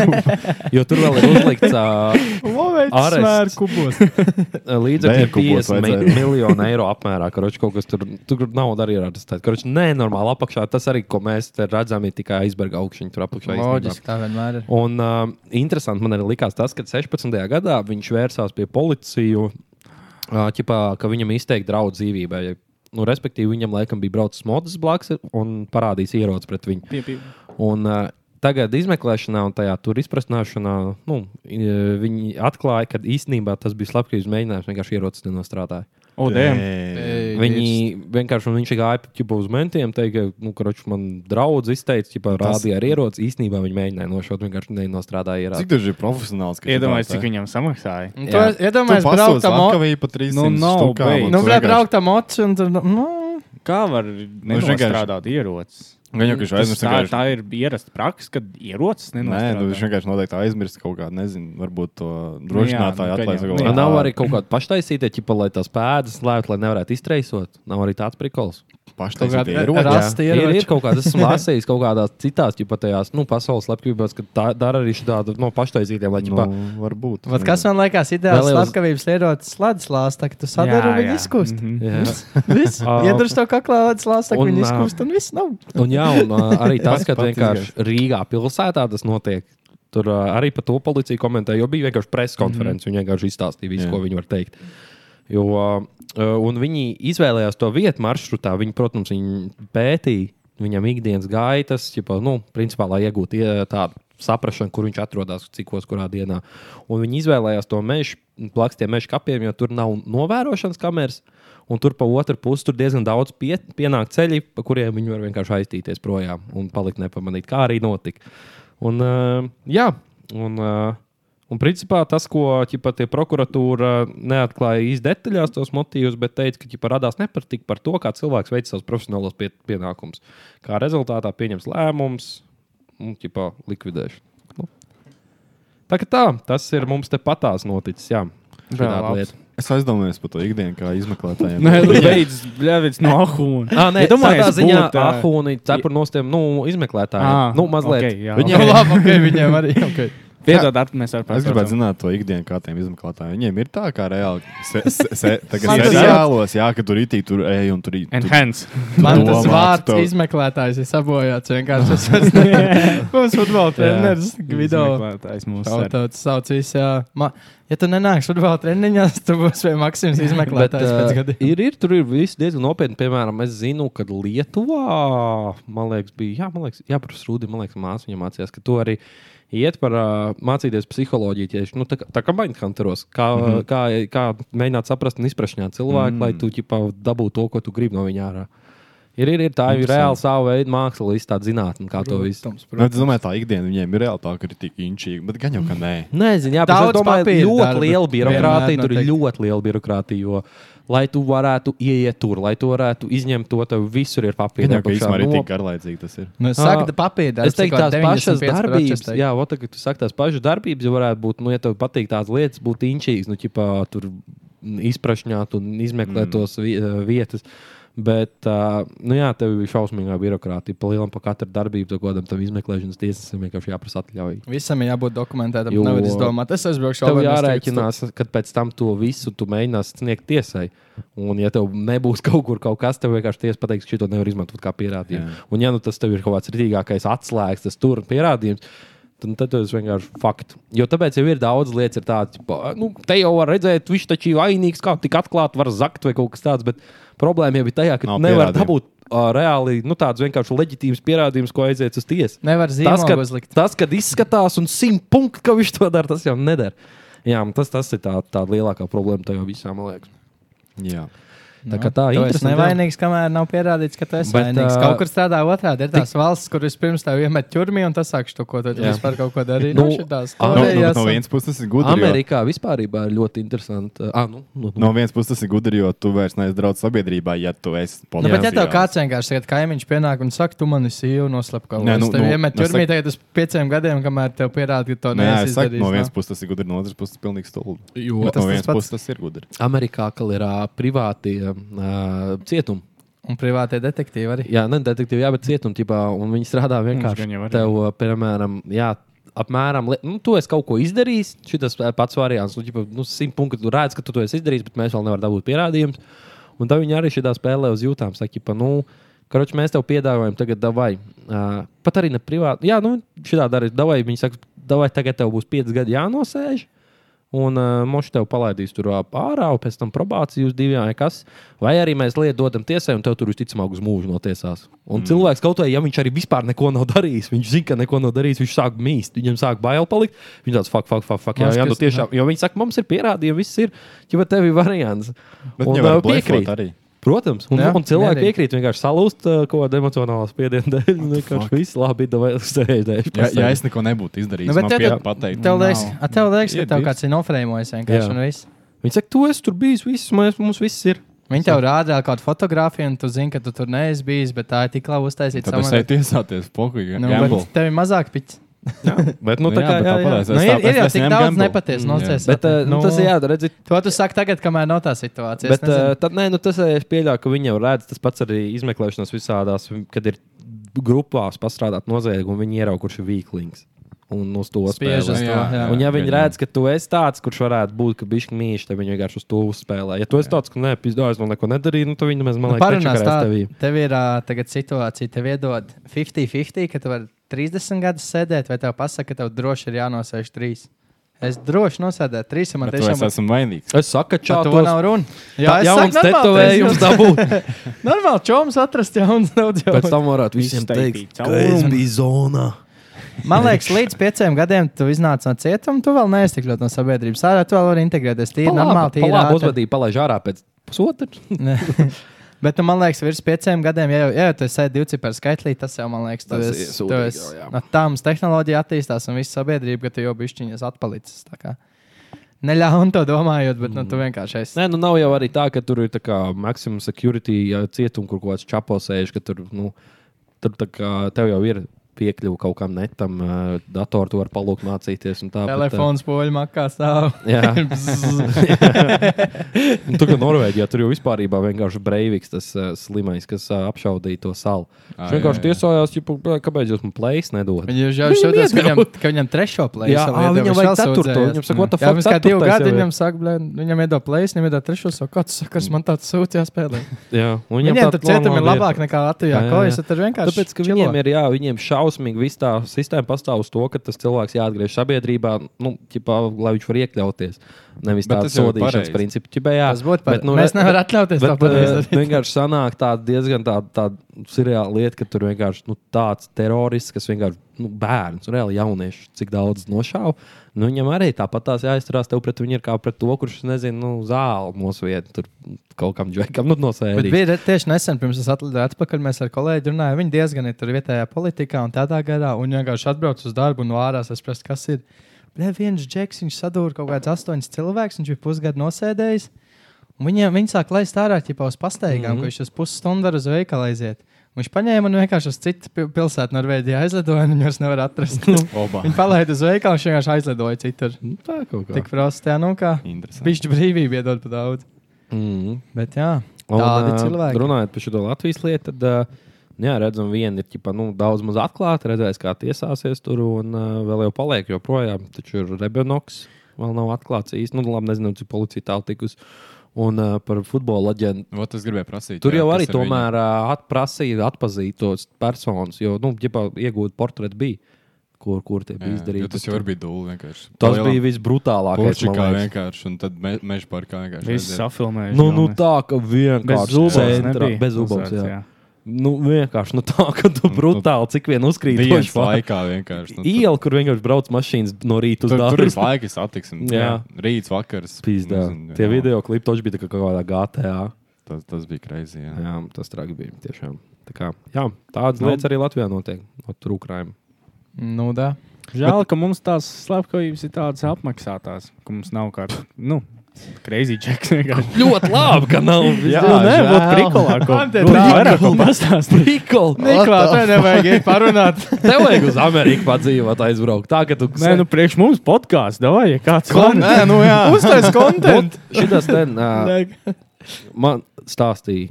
jo tur vēl ir uzlikts uh, Arests. kubos. līdzekļi Vērkupos 50 mi vajadzēja. miljonu eiro apmērā. Karoči, kaut kas tur, tur nauda arī ir arestēta. Karoči, nē, normāli apakšā. Tas arī, ko mēs te redzam, ir tikai aizberga augšņi tur apakšā. Loģiski, tā vienmēr ir. Un uh, interesanti man arī likās tas, ka 16. gadā viņš vērsās pie policiju, uh, ķipā, ka viņam izteikti draudz dzīvībai. Nu, respektīvi, viņam laikam bija braucis modes blakus un parādījis ieroci pret viņu. Un, uh, tagad izmeklēšanā un tajā tur izprasināšanā nu, viņi atklāja, ka īstenībā tas bija slepkavības mēģinājums. Vienkārši ierocis nenostrādāja. O, dēļ. Viņi dievs. vienkārši viņš gāja ķipa, uz mentiem, teica, ka, nu, karoč, man draugs izteica, ka rādīja ar ieroci. Īstenībā viņi mēģināja nošaut, vienkārši nenostrādāja ieroci. Cik tas ir profesionāls? Iedomājieties, cik viņam samaksāja. Jā. Tu iedomājies, Tu braukt pa 300 Nu, nav, Nu, braukt ar mocu un tur. Nu, Kā var vienkārši- nenostrādāt Gan jau, aizmirst Tā, vienkārši. tā ir ierasta praksa, kad ierocis Nē, nu, nenostrādā. viņš vienkārši noteikti aizmirst kaut kādu, nezinu, varbūt to Nu drošinātāju nu, atlaist. Nu nav arī kaut kāda paštaisīta, ķipa, lai tās pēdas slēptu, lai nevarētu iztraisot. Nav arī tāds prikols. ieroči. rasti Jā, ir, ir kaut kādas, esmu lasījis kaut kādās citās, ķipa, tajās nu, pasaules slepkavībās, ka tā dara arī šādu no paštaisītiem, lai ķipa, Nu, varbūt. Vat kas man liekas, ideāls slepkavības ierocis slēdz lāstā, ka tu sadari un viņi izkust. Mhm. Viss. Ā. Iedurs to kaklā, slāstā, viņi izkust un viss nav. Jā, un uh, arī tas, ka vienkārši Rīgā pilsētā tas notiek. Tur uh, arī par to policija komentēja, jo bija vienkārši preses konference. Mm -hmm. Viņi vienkārši izstāstīja visu, Jā. ko viņi var teikt. Jo, uh, un viņi izvēlējās to vietu maršrutā. Viņi, protams, viņi pētīja viņam ikdienas gaitas, ķipa, nu, principā, lai iegūtu ie- tādu saprāšanu, kur viņš atrodas, cikos, kurā dienā. Un viņi izvēlējās to mežu, blakus tiem meža kapiem, jo tur nav novērošanas kameras. Un tur pa otru pusi tur diezgan daudz pie, pienāk ceļi, pa kuriem viņi var vienkārši aiztīties projām un palikt nepamanīt, kā arī notika. Un, uh, jā, un, uh, un principā tas, ko ķipa, prokuratūra neatklāja īsti detaļās tos motīvus, bet teica, ka ķipa, radās nepatika par to, kā cilvēks veic savus profesionālos pie, pienākumus. Kā rezultātā pieņems lēmums un ķipa, likvidēšana. Nu. Tā, tā, tas ir mums te patās noticis. Jā, šāda labs. Es aizdomājos par to ikdienu, kā izmeklētājiem. Nē, beidz, bļāvis no ahūna. Ah, nē, Iedomājies tādā ziņā būt, ahūni cepur no tiem nu, izmeklētājiem. Ā, nu, mazliet. ok, jā, Viņiem Jā, labi, ok, viņiem arī. Okay. Piedod, Artur, mēs ar Es gribētu zināt to ikdienu, kā tiem izmeklētājiem. Viņiem ir tā, kā reāli se, se, se, seriālos, jā, ka tur itī, tur ej un tur itī. Enhance. Man tas vārds tev. izmeklētājs ir sabojāts. Vienkārši es. Mums futbola treneris Gvido. Izmeklētājs mūsu ar- tāds sauc visu, jā. Ma, ja tu nenāksi futbola treniņās, tu būsi vai Maksims Bet, izmeklētājs pēc uh, gadiem. ir, ir, tur ir viss diezgan nopietni. Piemēram, es zinu, ka Lietuvā, man liekas, bija, jā, man liekas, jā, par Rūdi, man liekas, māsa viņam mācījās, ka tu arī iet par uh, mācīties psiholoģiju tieši nu, tā, tā kā Mindhunteros, kā, mm -hmm. kā, kā mēģināt saprast un izprast cilvēku, mm. lai tu ķipā, dabūtu to, ko tu gribi no viņa ārā. Ir, ir, ir tā ir reāli sava veida māksla, līdz tāda zinātne, kā to visu. Protams, Nu, es protams. domāju, tā ikdiena viņiem ir reāli tā, ka ir tik inčīga, bet gan jau, ka nē. Nezinu, jā, Daudz es domāju, papīra ļoti darba. liela birokrātija. Tur ir ļoti liela birokrātija. Jo, lai tu varētu ieiet tur, lai tu varētu izņemt to, tev visur ir papīra. Jau, ka īstenībā arī tik garlaicīgi tas ir. Nu, saka, Ā, papīra. Es teiktu, tās pašas darbības, jā, ot, tagad tu saki, tās pašas darbības jau varētu būt, nu, ja tev patīk tās lietas, būt inčīgas, nu, ķipā, tur izprašņāt un izmeklēt mm. tos vi vietas. Bet, uh, nu jā, tev ir šausmīgā birokrātija. Pa lielam, pa katru darbību, to kodam, tam izmeklēšanas tiesnesim vienkārši jāprasa atļauja. Visam ir jābūt dokumentētam. Jo- Nevar izdomāt, es aizbraukšu Tev es tagad jārēķinās, ka pēc tam to visu tu mēģināsi sniegt tiesai. Un, ja tev nebūs kaut kur kaut kas, tev vienkārši tiesa pateiks, ka šito nevar izmantot kā pierādījumu. Jā. Un, ja nu, tas tev ir kaut kāds rītīgākais atslēgas, tas tur pierādījums. Tad, tad tas vienkārši ir fakts. Jo tāpēc jau ir daudz lietas, ir tādas, nu, te jau var redzēt, viņš taču ir vainīgs, kā tik atklāti var zakt vai kaut kas tāds. Bet problēma jau ir tajā, ka Nav nevar pierādījumu. dabūt uh, reāli nu, tādus vienkārši leģitīvus pierādījumus, ko aiziet uz tiesu. Nevar Tas, zīmogu ka, uzlikt. tas, kad izskatās un simt punktu, ka viņš to dara, tas jau nedara. Jā, un tas, tas ir tā, tā lielākā problēma tajā visā, man liekas. Jā. Tā kā tā esi interesanti, jā. nevainīgs, kamēr nav pierādīts, ka esi Bet, vainīgs. ā, Kaut kur strādā otrādi. Ir tās valsts, kur vispirms tev iemet ķurmī, un tas sāk to, ko tu Jā. vispār kaut ko darīji. Nu, Nu, šitās ā, No, no, Korejās no un- vienas puses tas ir gudri. jo- Amerikā vispār ir ļoti interesanti. Ah, nu, nu, nu. No vienas puses tas ir gudri, jo tu vairs neesi draudz sabiedrībā, ja tu esi Nu, bet, ja tev kāds vienkārši tagad kaimiņš pienāk un saka, tu mani sīvi noslēpti, Nē, tad nu, tev nu, iemet ķurmī tagad uz pieciem gadiem, kamēr tev pierāda, ka to Nē, neesi izdarījis. no vienas nav. puses tas ir gudri, no otras puses tas ir pilnīgi stulbi. Jo, tas no tas vienas pats. puses tas ir gudri. Amerikā kal ir uh, privāti uh, cietumi. Un privātie detektīvi arī. Jā, ne detektīvi, jā, bet un viņi strādā vienkārši. arī. Tev, uh, piemēram, jā. Apmēram, nu, tu esi kaut ko izdarījis. Šis pats variants, nu, ģipa, nu, simt punktu. Tu redz, ka tu to esi izdarījis, bet mēs vēl nevaram dabūt pierādījumus. Un tad viņi arī šajā spēlē uz jūtām saka, ka, nu, karoči, mēs tev piedāvājam, tagad davai. Uh, pat arī ne privāti. Jā, nu, šitā dara, davai. Viņi saka, davai, tagad tev būs pieci gadi jānosēž. Un uh, moši tev palaidīs tur ārā, un pēc tam probāciju uz vai kas. Vai arī mēs lietu dodam tiesai, un tev tur visticamāk uz mūžu notiesās. Un mm. cilvēks kaut vai, ja viņš arī vispār neko nav darījis, viņš zina, ka neko nav darījis, viņš sāk mīst, viņam sāk bail palikt. Viņš tāds fuck, fuck, fuck, fuck jā, jā, nu tiešām, jo viņi saka, mums ir pierādījumi, viss ir, ja tev ir variants. Bet Un, blefot piekrīt. arī. Protams, un, Jā, un cilvēki mierīgi. piekrīt vienkārši salūst uh, kaut kādu emocionālu spiedienu dēļ. Vienkārši viss labi, vai sēžēs. Ja, ja es neko nebūtu izdarījis, Nu, nu, man tev- pateikt. Tev liekas, Nav. a, tev liekas ka Ir tev kāds ir nofrēmojis vienkārši. Jā. un viss. Viņi saka, tu esi tur bijis, viss, mēs, mums viss ir. Viņi tev rāda vēl kādu fotografiju, un tu zini, ka tu tur neesi bijis, bet tā ir tik labi uztaisīta. Tad es eju tiesāties, pokuļi. Nu, bet tev ir mazāk piķis. Bet, nu, Nu tā jā, kā bet jā, jā. Nu, ir, tā- ir jau tik daudz nepatiesu Mm, nocēs. Bet, uh, nu, tas ir jādara. Redzi, To tu saki tagad, kamēr nav tā situācija. bet uh, tad, nē, nu, tas es pieļauju, ka viņi jau redz, tas pats arī izmeklēšanas visādās, kad ir grupās pastrādāt noziegumu, viņi ierauga, kurš ir vīklings. Un uz to Spiežas to, jā. Un, ja viņi Jā. redz, ka tu esi tāds, kurš varētu būt, ka bišķi mīļš, tad viņi vienkārši uz to uzspēlē. Ja tu esi tāds, ka nē, pizdā, es vēl neko nedarīju, nu, tad viņi nemaz man Nu, liekas, Parunās tā, tevī. tev ir uh, tagad situācija, tev iedod 50-50, ka tu vari 30 gadus sēdēt, vai tev pasaka, ka tev droši ir jānosēž 3. Es droši nosēdēju 3, man Bet tu es tiešām esmu vainīgs. Es saku, ka to čātos. nav runa. Jā, saku, normāli, tetovējums dabūt. ir- Normāli, čoms atrast jauns daudz jau. Pēc tam varētu visiem teikt, ka es biju zonā. Man liekas, līdz pieciem gadiem tu iznāc no cietuma, tu vēl neesi tik ļoti no sabiedrības. Ārā tu vēl vari integrēties. Tīri normāli, tīri Palāp ātri. uzvedību palaiž ārā pēc pusotra. Bet, nu, man liekas, virs pieciem gadiem, ja jau, ja jau tu esi divciparu skaitlī, tas jau, man liekas, Tas ir esi. Tu esi no tā mums tehnoloģija attīstās un viss sabiedrība, ka tu jau bišķiņas atpalicis. tā kā. Neļaun to domājot, bet nu, tu vienkārši esi. Nē, nu nav jau arī tā, ka tur ir tā kā maximum security ja, cietums, kur kaut kāds čapos sēž, ka tur, nu, tur tā kā tev jau ir piekļuva kaut kam netam, datoru tu vari palūkt mācīties. Telefons poļu makā stāv. Jā, Un tur, kā Norvēģijā, tur jau vispār vienkārši Breiviks, tas uh, slimais, kas uh, apšaudīja to salu. Viņš vienkārši jā, jā. tiesājās, "Bļā, kāpēc jūs man plēs nedodat. Viņš jau Viņam šodien, ka viņam, ka viņam trešo plēsu. Jā, ā, viņam vajag ceturto. Viņam saka, what the Jā, fuck, kā divi gadi, viņam saka, viņam iedod plēsu, viņam iedod trešo, saka, kāds sakars, man tāds sūds jāspēlē. Jā, un Viņiem tāda tur cietumi ir labāk nekā Latvijā. Jā, jā, Ko jā. es tur vienkārši. Tāpēc, ka viņiem ir, jā, viņiem šausmīgi viss tā sistēma pastāv uz to, ka tas cilvēks jāatgriež sabiedrībā, nu, ķipā, lai viņš var iekļauties. Nevis ir sodīšanas pareizi. princips. Ķibē, jā, Tas būtu pat- nu, mēs nevaram atļauties bet, to pat eh. Vienkārši sanāk tāda diezgan tāda, tāda seriāla lieta, ka tur vienkārši nu, tāds terorists, kas vienkārši nu, bērns, reāli jaunieši, cik daudz nošāva. Nu, viņam arī tāpat tās jāizturās tev pret viņu ir kā pret to, kurš, nezinu, nu, zāli nosviet tur kaut kam džekam, nu, no Bet bija tieši nesen, pirms es atlidoju atpakaļ, mēs ar kolēģi runājām. Viņi diezgan ir tur vietējā politikā un tādā garā. Un viņi vienkārši atbrauc uz darbu un ārā saprast, kas ir. Bļa, viens džeks, viņš sadūrīja kaut kāds astoņus cilvēkus, viņš bija pusgadu nosēdējis. Un Viņiem, viņi sāk laist ārā ķipā uz pastaigām, mm -hmm. Ka viņš uz pusstundu var uz veikalu aiziet. Un Viņš paņēma un vienkārši uz citu pi- pilsētu Norvēģijā aizlidoja, un viņus nevar atrast. Viņi palaida uz veikalu, viņš vienkārši aizlidoja citur. Nu, tā kaut kā. Tik prosti, jā, nu kā. Bišķi brīvība iedod pa daudz. Mm. Bet jā, Un, tādi ā, cilvēki. Runājot par šo Latvijas lietu, tad ā, jā, redzam, viena ir ķipa, nu, daudz maz atklāta, redzēs, kā tiesāsies tur, un uh, vēl jau paliek joprojām. Taču ir Rebenoks, vēl nav atklāts īsti. Nu, labi, nezinu, cik policija tālu tikus. Un uh, par futbola leģendu. Es gribēju prasīt. Tur jā, jau arī tomēr uh, atprasīja, atpazīt tos personus, jo, nu, ģipā, iegūt portretu bija, kur, kur tie bija Jā, jo izdarīti. Tas jau bijis dūle. Tas Palielam bija visbrutālākais. man Porčikā liekas. vienkārši, un tad me, meža parkā vienkārši. Viss safilmēts. Nu, nu tā, ka vienkārši Bez nebija. Bez zubos, uzvārds, jā. Nu, vienkārši nu, tā, ka tu brutāli, cik vien uzkrīt Dienas toši pār- laikā vienkārši. Nu, Iela, kur vienkārši brauc mašīnas no rīta uz Tur, tur darbu. ir laika satiksme. Jā. Rīts, vakars. Pīzdā. nezinu, Tie jā. video klipi toši bija tā kā kaut kādā GTA. Tas, tas bija greizi. Jā. Jā, tas traki bija tiešām. Tā kā, jā, tādas Nu. lietas arī Latvijā notiek. No trūkrājuma. Nu, da. Žēl, ka mums tās slepkavības ir tādas apmaksātās, ka mums nav kāda, nu, crazy vienkārši. Ļoti labi, ka nav. Jā, nē, žēl. būtu prikolā, tā- vairāk ko pastāstīt. Prikol! Niklā, te nevajag iet parunāt. Tev vajag uz Ameriku padzīvot, aizbraukt. Tā, ka tu Nē, nu, priekš mums podkāsts, davai, ja kāds Nē, nu jā. Uztais kontent. Šitas ten, uh, man stāstīja,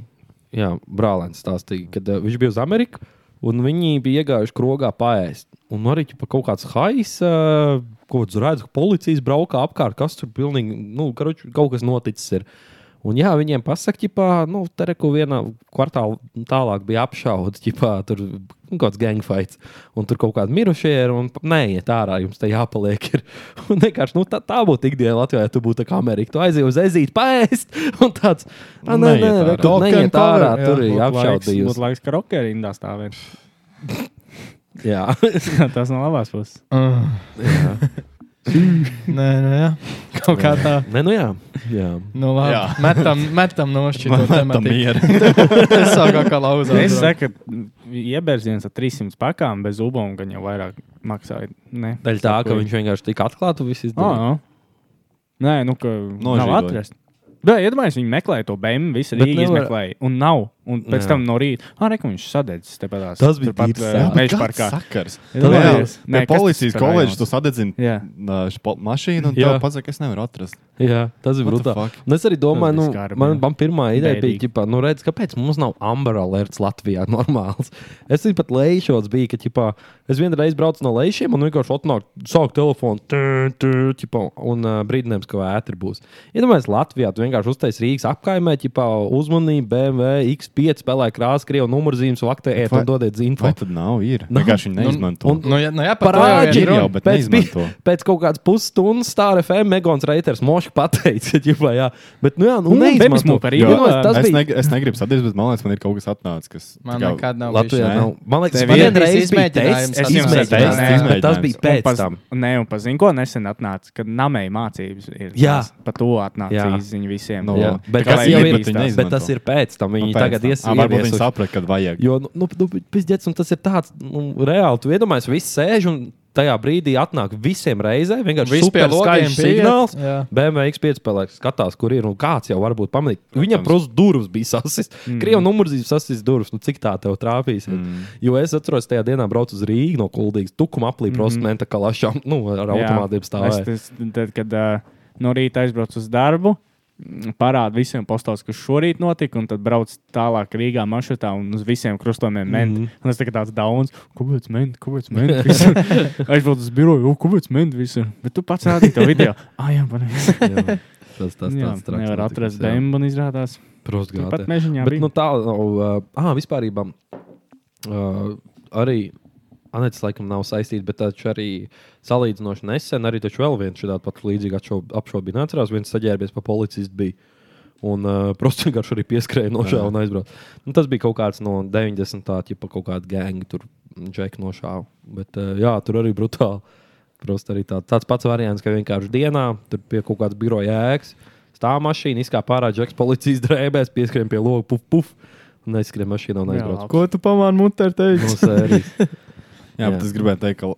jā, brālēns stāstīja, kad uh, viņš bija uz Ameriku, un viņi bija iegājuši krogā paēst. Un arī pa kaut kāds hais, uh, ko tu redzi, ka policijas braukā apkārt, kas tur pilnīgi, nu, karoči, kaut kas noticis ir. Un jā, viņiem pasaka, ka, nu, te reku vienā kvartālā tālāk bija apšauda, ģipā, tur nu, kaut kāds gangfights, un tur kaut kādi mirušie ir, un neiet ārā, jums te jāpaliek. Ir. Un vienkārši, nu, tā, tā būtu ikdiena Latvijā, ja tu būtu tā kā Amerika. Tu aizies uz ezīt, paēst, un tāds - nē, nē, nē, neiet and cover, ārā, jā. tur ir Būtu apšaudījusi. laiks, ka rokkeri rindā stāvēt. Jā, Tas no labās puses. Nē, nē, jā. Kaut kā tā. nē, nu jā. jā. Nu, labi. Jā. Metam, metam no šķita. Tam mieru. Tas sākā kā lauzā. Es saku, iebērziens ar 300 pakām bez zubām, gan jau vairāk maksāja. Ne. Daļa tā, ka viņš vienkārši tika atklāts, viss Oh, izdarīja. no. Nē, nu, ka nav Nožīgoja. atrast. Bet, iedomājieties, viņi meklēja to bēmu, visu Rīgā izmeklēja, un nav. Un pēc Jā. tam no rīta, ah, reku, viņš sadedzis tepat Tas bija tīrs sāp. Meža parkā. sakars. Iedomājieties. Nē, Nē, kas policijas koledžas tu sadedzini Jā. mašīnu, un Jā. tev pasaka, es nevaru atrast. Jā, tas ir What the brutāli. es arī domāju, nu, bija man, jā. man pirmā ideja bija, ģipā, nu, redz, kāpēc mums nav Amber alerts Latvijā normāls. Es arī pat lejšos biju, ka, ģipā, es vienreiz braucu no lejšiem un vienkārši atnāk, sāk telefonu, tū, tū, ģipā, un uh, brīdinājums, ka vētri būs. Iedomājieties, Latvijā tu vienkārši uztais Rīgas apkaimē, ģipā, uzmanību, BMW, X5 spēlē krāsu, krievu numurzīmes, vaktē, ēt un dodiet zinfo. Vai tad nav? Ir. Nav. Vienkārši viņi neizmanto. un- Nu, jā, nu, jā, par to jau Parādi ir jau, bet pēc, neizmanto. pēc kaut kādas pusstundas stāra FM Megons Reiters moši pateica, ka jā, bet, nu, jā, nu, Un neizmanto. Jo, ielā. tas es, neg es negribu sadzīvot, bet man liekas, man ir kaut kas atnācis. Kas, Man nekad nav Latvijā nav. Man liekas, man vienreiz bija izmēģinājums, tests, izmēģinājums. bet tas bija Un pēc tam. Nē, un pats zinu, ko nesen atnāca, kad namēji mācības ir. Jā. Pa to atnāca Jā. īziņa visiem. No, Jā, bet tas ir, pēc tam. Viņi Nu, tagad tam. ies, Ā, Varbūt viņi saprata, kad vajag. Jo, nu, nu, pizdiec, un tas ir tāds nu, reāli. Tu iedomājies, viss sēž un tajā brīdī atnāk visiem reizē. Vienkārši super skaļš signāls. Jā. BMW X5 spēlēks skatās, kur ir un kāds jau varbūt pamanīt. Viņam, protams, durvis bija sasis. Mm. Krievu numurzīmes sasis durvis. Nu, cik tā tev trāpīs? Mm. Jo es atceros, tajā dienā braucu uz Rīgu no Kuldīgas. Tukuma aplī prostmenta kalašām, nu, ar automātiem tas, tad, kad uh, no rīta aizbraucu uz darbu, mm, parāda visiem postos, kas šorīt notika, un tad brauc tālāk Rīgā maršrutā un uz visiem krustojumiem ment. Mm. -hmm. Un tas tā tāds dauns, kāpēc ment, kāpēc ment, visur. Aizbraucu uz biroju, "O, kāpēc ment visur. Bet tu pats rādīji to video. Ah, jā, pareizi. Tas tas Jā, tāds traks nevar atrast bēmu un izrādās. Prost, Pat gātē. mežiņā Bet bija. nu, tā. Uh, ah, vispār uh, arī Anets laikam nav saistīta, bet taču arī salīdzinoši nesen arī vēl viens šāds pat līdzīgs apšaubīts. Neatcerās, viens saģērbies pa policistu bija. Un uh, prosti vienkārši arī pieskrēja nošāva un aizbrauca. Nu, tas bija kaut kāds no 90. gada, pa kaut kādu gēngu tur džeku nošāva. Bet uh, jā, tur arī brutāli. Prosti arī tā, tāds pats variants, ka vienkārši dienā tur pie kaut kādas biroja ēkas stāv mašīna, izkāpa ārā džeks policijas drēbēs, pieskrēja pie loga, puf, puf. Un aizskrēja mašīnā un aizbrauca. Ko tu pamāni mutē ar No sērijas. Jā, bet es gribēju teikt, ka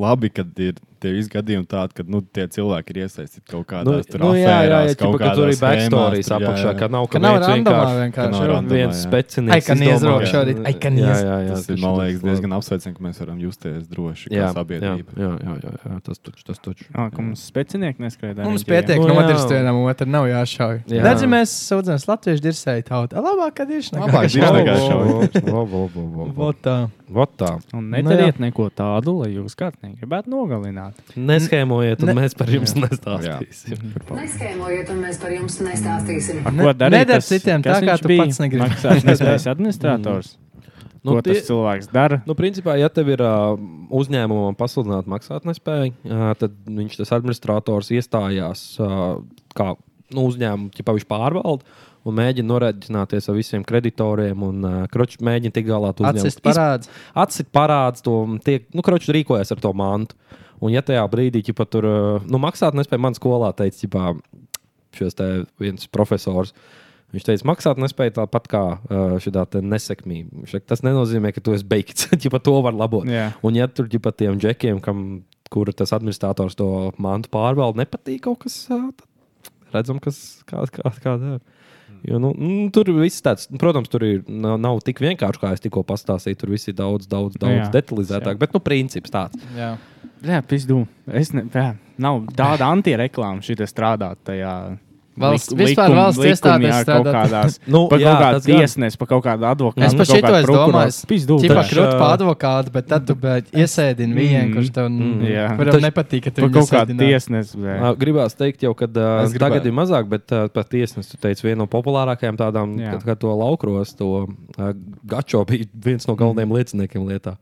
labi, kad ir tie visi gadījumi tādi, ka nu, tie cilvēki ir iesaistīti kaut Nu, kādās tur nu, jā, jā, jā, kaut ka tur ir backstories apakšā, ka nav Ka nav viens randomā vienkārši- vienkārši. nav jā. randomā. viens specinieks. Ai, ka izdomā. neizrauk šorīt. Ai, ka Jā, niez. jā, jā, Tas ir, man liekas, diezgan apsveicami, ka mēs varam justies droši kā sabiedrība. Jā, jā, jā, jā, tas taču. Tas taču. Ah, ka mums specinieki neskrēja. Mums pietiek Nu, nodirst vienam otru, nav jāšauj. Jā. Redzi, mēs sūdzamies latviešu dirsēju tautu. Labāk, kad ir kad. Vot tā. Vot tā. Un Nu, nedariet neko tādu, lai jūs kāds negribētu nogalināt. Neskēmojiet, un Ne- mēs par jums Jā. nestāstīsim. Neskēmojiet, un mēs par jums nestāstīsim. Ar ko darīt? nedari tas- citiem tā, kā tu bija? pats negribi. Maksātnespējas administrators. Nu, Ko tas cilvēks dara? Nu, principā, ja tev ir uh, uzņēmumam pasludināta maksātnespēja, uh, tad viņš tas administrators iestājās uh, kā nu, uzņēmumu, ja viņš pārvalda un mēģina noreģināties ar visiem kreditoriem un uh, kroči, mēģina tikt galā ar to Atsist parāds. Atcīt parādus, to tiek, nu, kroči rīkojas ar to mantu. Un, ja tajā brīdī, ja tur uh, nu, maksāt nespēja, man skolā teica, ja šis viens profesors. Viņš teica, maksāt nespēja tāpat kā šī nesekmība. Tas nenozīmē, ka tu esi beigts. ja to var labot. Jā. Un, ja tur ir pat tiem džekiem, kam, kur tas administrators to mantu pārvalda, nepatīk kaut kas, tad redzam, kas kā, kā, kā dara. Jo, nu, nu, tur viss tāds, nu, protams, tur ir, nav, nav tik vienkārši, kā es tikko pastāstīju. Tur viss ir daudz, daudz, daudz Jā. detalizētāk. Bet, nu, princips tāds. Jā. Jā, pizdu. Es ne, jā, nav tāda antireklāma šī strādāt tajā. Valsts- lik- vispār likum- valsts iestādēs strādāt. kādās. Nu, pa jā, kaut kādu tiesnesi, pa kaut kādu advokātu. Es par šito es domāju, Pizdu. Taču, krūt pa advokātu, bet tad tu bet iesēdini vienu, Mm. kurš tev Mm. Jā. kuram nepatīk, ka tu kaut kādu tiesnesi. Gribās teikt, jau, ka uh, Es gribēju. tagad ir mazāk, bet uh, pat tiesnesis, tu teici, viena no populārākajām tādām, kad, kad to laukros, to uh, Gačo bija viens no galvenajiem lieciniekiem lietā.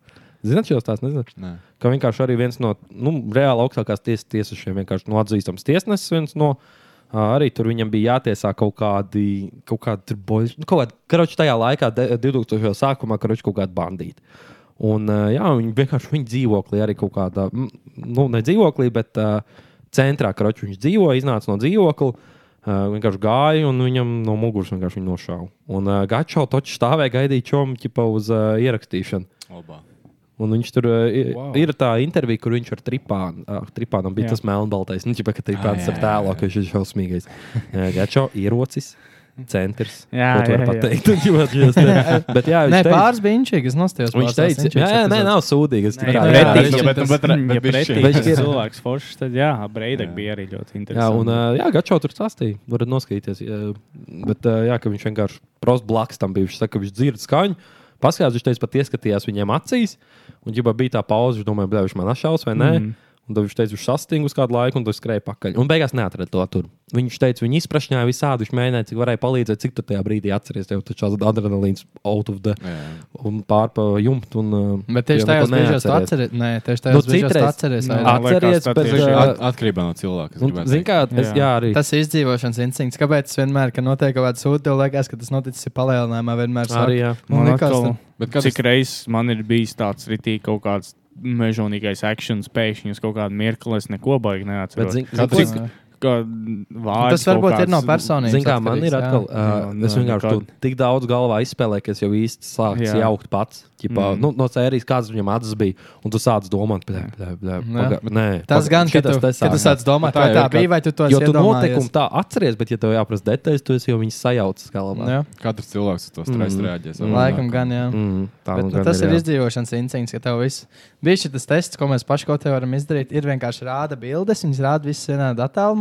Zināt, šos tās nezinu. Nē. Ka vienkārši arī viens no nu, reāli augstākās tiesas tiesnešiem, vienkārši no atzīstams tiesnesis, viens no uh, arī tur viņam bija jātiesā kaut kādi, kaut kādi boļi, nu, kaut kādi, karoči tajā laikā, de- 2000. sākumā, karoči kaut kādi bandīti. Un, jā, viņi vienkārši viņa dzīvoklī arī kaut kādā, nu, ne dzīvoklī, bet uh, centrā, kur viņš dzīvo, iznāca no dzīvokļa. Uh, vienkārši gāja un viņam no muguras vienkārši nošāva. Un uh, Gačo točs stāvēja gaidīt čomu ķipa uz uh, ierakstīšanu. Obā. Un viņš tur uh, ir, Wow. ir tā intervija, kur viņš ar tripānu, uh, tripānam bija Jā. tas melnbaltais. Nu, ķipa, ka Ah, tripāns jā, ar jā, tēlo, jā. ka viņš ir šausmīgais. Gačo ierocis. Centrs. Jā, jā, jā. pateikt? Jā, viņš Nē, teica, pāris bija inčīgi, es nostājos. viņš teica, jā, jā, nē, nav sūdīgi. Es tikai- jā, jā, ja, bet, tas Bišķi. cilvēks foršs, tad jā, Breidek Jā. bija arī ļoti Jā, interesanti. un uh, jā, Gačo tur stāstīja, varat noskatīties. Jā, bet jā, ka viņš vienkārši prost blakus tam bija. Viņš saka, ka viņš dzird skaņu. Paskatās, viņš teica, pat ieskatījās viņiem acīs. Un, ja bija tā pauze, viņš domāja, bļā, viņš man ašaus vai nē. Mm. Un tad viņš teica, viņš sastinga uz kādu laiku, un tas skrēja pakaļ. Un beigās neatrada to tur. Viņš teica, viņi izprašņāja visādi, viņš mēģināja, cik varēja palīdzēt, cik tu tajā brīdī atceries. Tev taču tāds adrenalīns out of the Jā. un pārpa jumtu. Un, uh, Bet tieši neko brīžos tu atceries. Nē, tieši Nu, tajos brīžos tu atceries. Nu, ne? man Atceries, bet, uh, At, atkarībā no cilvēka. Un, gribētu zin kā, es, Jā. jā, arī. Tas ir izdzīvošanas instinkts. Kāpēc es vienmēr, kad notiek kaut kāda sūta, tev liekas, ka tas noticis ir palielinājumā, vienmēr arī jā. Man liekas, atkal, Bet cik reizes man ir bijis tāds ritīgi kaut kāds mežonīgais akcents, pēkšņi uz kaut kādu mirkli es neko baigi Bet, neatceros. zin, zin, Katrs- cik- vārds Tas varbūt kaut ir no kāds- personības. Zini, kā man ir atkarīgs, jā. atkal, uh, Jā, es vienkārši to tik daudz galvā izspēlēju, ka es jau īsti sāku jaukt pats. Ķipā, Mm. nu, no sērijas, kādas viņam acis bija, un tu sāc domāt, blē, blē, blē, paga, nē, Tas paga- gan, tu, šitas tu sākās. sāc domāt, Tā tā ir, bija, vai tu to Jo tu notikumu tā atceries, bet, ja tev jāprasa detaļas, tu esi jau viņas sajaucis galvā. Jā, Katrs cilvēks uz to stresu Mm. reaģē. Mm. laikam gan, jā. Mm, tā Bet, nu nu, gan tas ir jā. izdzīvošanas instinkts, ka tev viss bija šis tests, ko mēs paši kaut kā varam izdarīt. Ir vienkārši rāda bildes, viņas rāda visas vienādi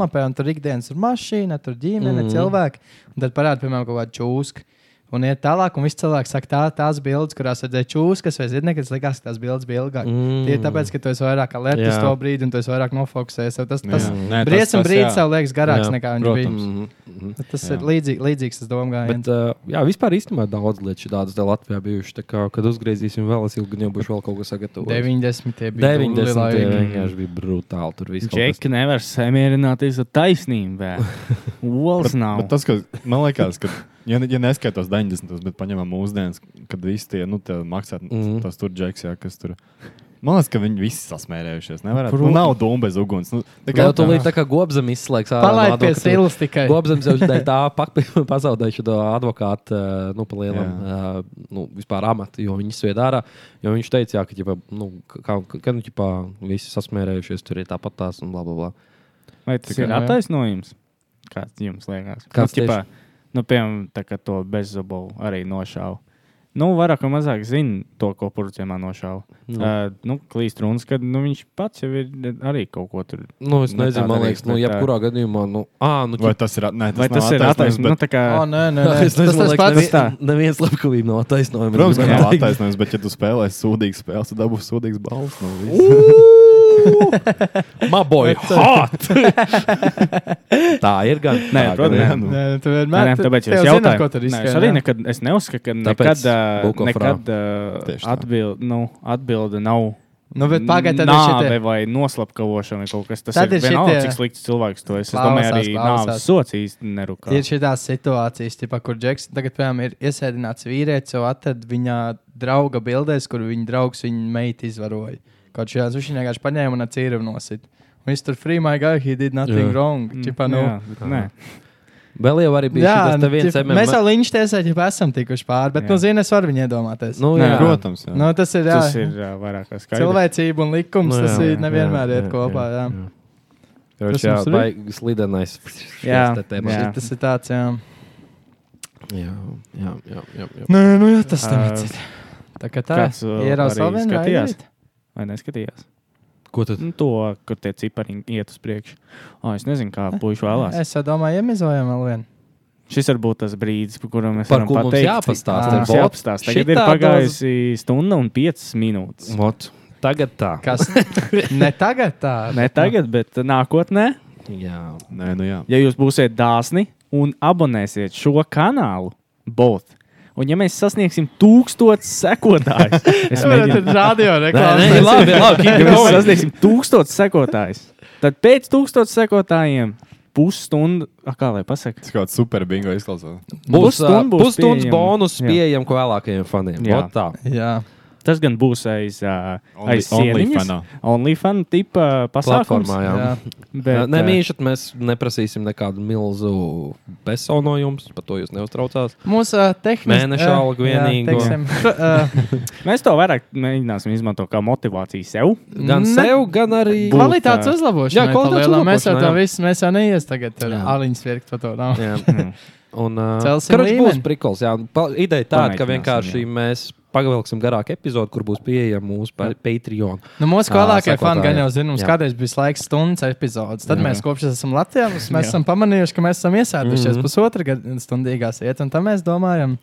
attēlumā, un tur ikdienas ir mašīna, tur ģimene, mm. Cilvēki. Un tad parāda, piemēram, kaut kādu čūsku. Un iet tālāk, un viss cilvēks saka, tā, tās bildes, kurās redzēja čūskas vai zirnekļus, likās, ka tās bildes bija ilgākas. Mm. Tie ir tāpēc, ka tu esi vairāk alerts to brīdi, un tu esi vairāk nofokusējies. Tas, tas tas brīdis tev liekas garāks Jā, nekā viņš protams. bija. Mhm. Tas Jā. ir līdzīgi, līdzīgs tas domājums. Bet, uh, jā, vispār īstenībā daudz lietu tādas te Latvijā bijušas. Tā kā, kad uzgriezīsim vēl, es ilgi jau būšu vēl kaut ko sagatavojis. 90. bija 90. laiki. vienkārši bija brutāli. Tur viss kaut kas Džeki nevar samierināties ar taisnību. Olas nav. Bet tas, ka man liekas, ka, ja, ja neskaitos 90. bet paņemam mūsdienas, kad visi tie nu, maksā, Mhm. tas tur džeks, jā, kas tur. Man liekas, ka viņi visi sasmērējušies. Nevarētu. Nu, nav dūma bez uguns. Nu, tā Kā tu līdz tā kā gobzem izslēgs. Palaid pie silas tikai. Gobzems jau tā pak- pazaudēja šo advokātu, nu, pa lielam, uh, nu, vispār amatu, jo viņi sved ārā. Jo viņš teica, jā, ka, ģipa, nu, kā, ka, nu, ģipa, visi sasmērējušies, tur ir tāpat tās un bla, bla, bla. Vai tas Tikai- ir attaisnojums? Kāds jums liekas? Kāds nu, ķipā, nu, piemēram, tā kā to bezzobu arī nošāva. Nu, vairāk vai mazāk zina to, ko purcēmā nošāva. Nu. Nu. Uh, nu, klīst runas, ka nu, viņš pats jau ir arī kaut ko tur. Nu, es Ne nezinu, man liekas, nu, jebkurā gadījumā, nu, ā, nu, Vai tas ir, nē, tas Vai tas ir attaisnojums, attaisnojums? Nu, bet- tā kā, O, nē, nē, nē. Es Tas nezinu, tas pats. liekas, tā. nevi- neviens slepkavība nav attaisnojama. Protams, ka nav attaisnojums, bet, ja tu spēlēsi sūdīgas spēles, tad dabūsi sūdīgas balvas. No visa. My boy, hot! tā ir gan. Nē, tā protams, gan nē. ir. nu. Nē, tu Nē, vienmēr nē, tāpēc tev es jautāju, ko tur Nē, es arī nekad es neuzskatu, ka Tāpēc nekad, of nekad tā. atbild, nu, atbilde nav. Nu, bet pagaid, tad ir nāve vai noslapkavošana vai kaut kas tāds. Tad Tas ir ir vienalga, šitie- cik slikts cilvēks to. Es Klausās, domāju, arī nāves sots īsti nerūkā. Ir šīs situācijas, tipā, kur Džeks tagad, piemēram, ir iesēdināts vīrietis, jau atrada viņa drauga bildēs, kur viņa draugs viņa meitu izvaroja. Kaut šajās viņš vienkārši paņēma un ar cīru nosit. Tur free my guy, he did nothing Jā. wrong. Čipa, nu, Jā, bet nē. Vēl jau arī bija Jā, šis te viens ķip, MM. mēs jau līnķi tiesā jau esam tikuši pāri, bet, Jā. nu, zini, es varu viņu iedomāties. Nu, Nē, jā. Protams, jā. Nu, tas ir, jā, Tas ir jā, vairāk kā skaidrs. cilvēcība un likums, Nu, tas jā, ir nevienmēr jā, iet kopā. Jā. Jā, jā mums ir? baigs slidenais. Jā, jā. Tas ir tāds, jā. Jā, jā, jā, jā, jā. Nē, nu, jā, tas temats ir. Tā kā tā, arī vēl vienu skatījās? Vai neskatījās? Ko tad? Nu, to, kur tie cipariņi iet uz priekšu. Oh, es nezinu, kā puiši vēlās. Es domāju, iemizojam vēl vienu. Šis var būt tas brīdis, par kuru mēs Par varam ko mums pateikt. jāpastāsta, Mums Bot? jāpastāsta. Tagad ir Šitā pagājusi stunda un piecas minūtes. Mot. Tagad tā. Kas? ne tagad tā. Ne tagad, bet nākotnē, Jā. Nē, nu jā. ja jūs būsiet dāsni un abonēsiet šo kanālu, both. Un ja mēs sasniegsim tūkstotis sekotājus, es Tas ir mēģinu radio Nē, reklāmas. nē, labi, labi. Ja mēs sasniegsim tūkstotis sekotājus, tad pēc tūkstotis sekotājiem pusstundu, ah, kā lai pasakā, Tas kaut kāds super bingo izklausās. Būs Pusstunda būs pusstundas pieejama. bonus Jā. pieejam ko vēlākajiem faniem. Jā. Vot tā. Jā. Tas gan būs aiz, uh, Only- aiz sieniņas, OnlyFanā. OnlyFan tipa pasākums. Platformā, jā. Jā. Bet, Nē, mīšat, mēs neprasīsim nekādu milzu peso no jums, par to jūs neuztraucās. Mūsu uh, tehniski. Mēneša algu vienīgo. Uh, Mēs to vairāk mēģināsim izmantot kā motivāciju sev. Gan Ne- sev, gan arī. Būt, kvalitātes uzlabošana. Jā, kvalitātes Mēs jau to jā. visu, mēs jau neies tagad Jā. aliņas virkni par to. Nav. Jā. Un, uh, Celsim būs līmeni. prikals. Jā. Pa, ideja tāda, ka vienkārši jā. mēs pavilksim garāku epizodu, kur būs pieejama mūsu pa- Patreon. Nu, mūsu lielākie fani gan jau zina, mums kādreiz bija laiks stundas epizodes. Tad Jā. mēs kopš esam Latvijā, mēs, Jā. esam pamanījuši, ka mēs esam iesēdušies Mhm. pusotra gada stundīgās iet, un tam mēs domājam.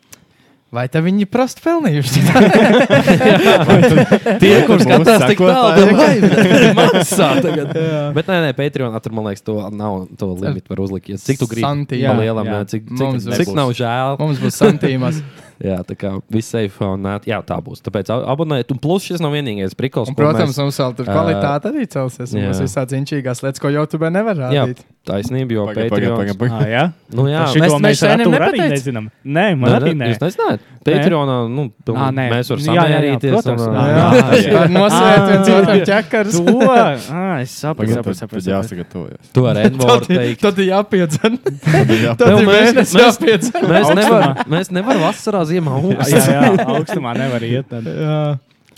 Vai te viņi prosti pelnījuši? Tie, kurus Mūsu skatās tik tālu, domāju, maksā tagad. Bet nē, nē, Patreon, tur man liekas, to nav to limitu var uzlikt. Cik tu gribi? Santīm. Pa Jā, lielam, jā. jā. Cik, Mums cik, cik nav žēl. Mums būs santīmas. Jā, tā kā viss safe un. Jā, tā būs. Tāpēc abonējiet. Un plus šis nav vienīgais prikals. Un, protams, mēs- mums vēl tur kvalitāte arī celsies. jā. Mums visādi inčīgās lietas, ko YouTube nevar Jā, rādīt. taisnība, jo Patreon. pagaid. Ah, jā, Nu, jā, mēs- mēs, Artūru arī nezinām. Nē, man arī nē. Jūs nezināt? Patreonā, nu, Ā, nē. mēs varam Jā, jā, jā, samērīties. protams. un, Jā, jā. jā. Ar nosvērt viens Ā. otram ķekars. To, ah, es saprotu, tad saprotu. jāsagatavojas. To ar Envoru teikt. Tad ir jāpiedzen. Tad jā- mēs- nevaram mēs nevar ziemā Jā, augstā. jā, augstumā nevar iet. Tad. Jā.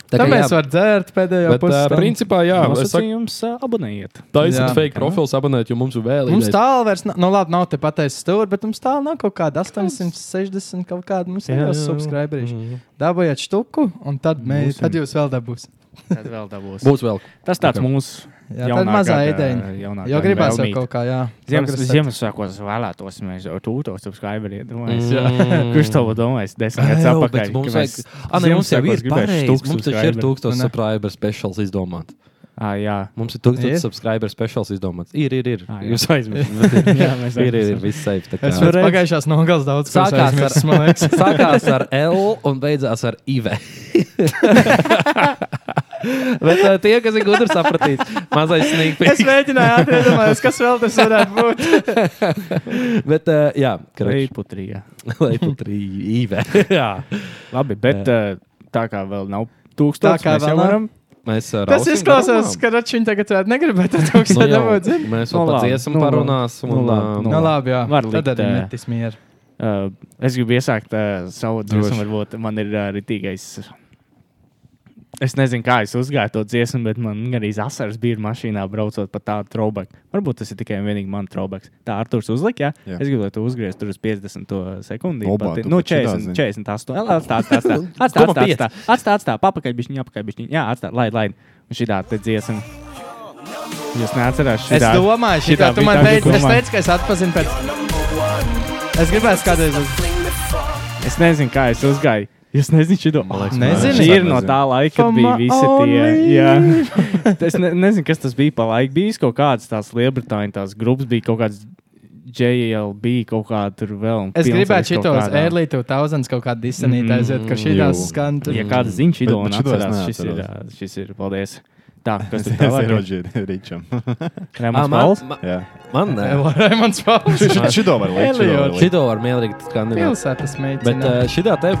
Tā Tā kā mēs jā, varam dzērt pēdējo Bet, uh, pusstundu. principā, jā, es saku, Nosacījums ā, abonējiet. taisiet Jā. fake profils, abonēt, jo mums ir vēl Mums idejas. tālu vairs nav, nu labi, nav te pateicis stūri, bet mums tālu nav kaut kāda 860 kaut kāda. Mums ir Jā, jau jā, jā. subscriberi. Mhm. Dabūjiet štuku, un tad, mē, Būsim. tad jūs vēl dabūsiet. Tad vēl dabūs. Būs vēl. Tas tāds Ok. mūsu. Jā, tā ir mazā ideja. Jo gribās jau kaut kā, jā. Ziemas, progresēt. Ziemassvētkos vēlētos, mēs jau tūtos subscriberi iedomājamies. Mm. Kurš to domājis? Desmit gadus atpakaļ. bet mums vajag. mēs Ah, ne, mums jau ir Ziemassvētkos pareizi. Mums taču ir subscriberi. 1000 Ne? subscriber specials izdomāts. Ah, jā. Mums ir 1000 Ir? subscriber specials izdomāts. Ir, ir, ir. Ah, jā. Jūs aizmirstat. Jā, mēs ir, ir, ir. Viss safe. tā kā. Es pēc pagājušās nogales daudz Sākās ar, sākās ar L un beidzās ar IV. Bet uh, tie, kas ir gudri, sapratīs, mazais Es sniegums. mēģināju atcerēties, kas vēl tas varētu būt. Bet, uh, jā, krāpjas. Leiputrija. Leiputrī, IV. jā. Labi, bet uh, tā kā vēl nav tūkstoši, Tā kā mēs vēl jau nav? Mēs uh, Tas izklausās, ka Račīna tagad varētu negribēt to Nu, tūkstošu jau, dabūt. mēs Nu, vēl par dziesmu nu, labi. parunāsim. Nu, un, uh, nu, Nu, labi, jā. Var likt, Tad arī metis mieru. Uh, es gribu iesākt uh, savu dziesmu, varbūt man ir uh, ritīgais. Es nezinu, kā es uzgāju to dziesmu, bet man arī asaras bija mašīnā braucot pa tādu traubaku. Varbūt tas ir tikai un vienīgi mans traubaks. Tā ar to uzlika, jā? Jā. Es gribu, lai tu uzgriezt tur uz 50 sekundi. Obā, pati- Nu, pat šitā 40, zini. 48. Atstā, atstā, atstā. Atstā, atstā, atstā. Atstā, atstā. Papakaļ bišķiņ, apakaļ bišķiņ. Jā, atstā, laid, laid. Un šitā te dziesma. Jūs neatcerās Es šitā? domāju, šitā šitā, tu man tā, teici, es teicu, ka es atpazinu pēc. Es gribētu skatīties. Es nezinu, kā es uzgāju. Šī doma. Nezinu. Šī ir no tā laika, kad bija visi tie. Jā, es ne, nezinu, kas tas bija pa laiku. Bija kaut kādas tās Lielbritānijas tās grupas, bija kaut kāds JLB, kaut kāda tur vēl. Es gribētu šitos early 2000s kaut kādu disanītu aiziet, ka šī jū. tās skan. tur. Ja kāds zina, šī Bet- doma bet atcerās, šis ir, šis ir, paldies. Tā, kas Es tur tālāk? ieroģēju Ričam. Ah, Rēmons man, Pauls? Jā. man nē. Raimons Pauls. Šito var likt. šito var mierīgi skandināt. Pilsētas Bet meitene. uh, šitā te,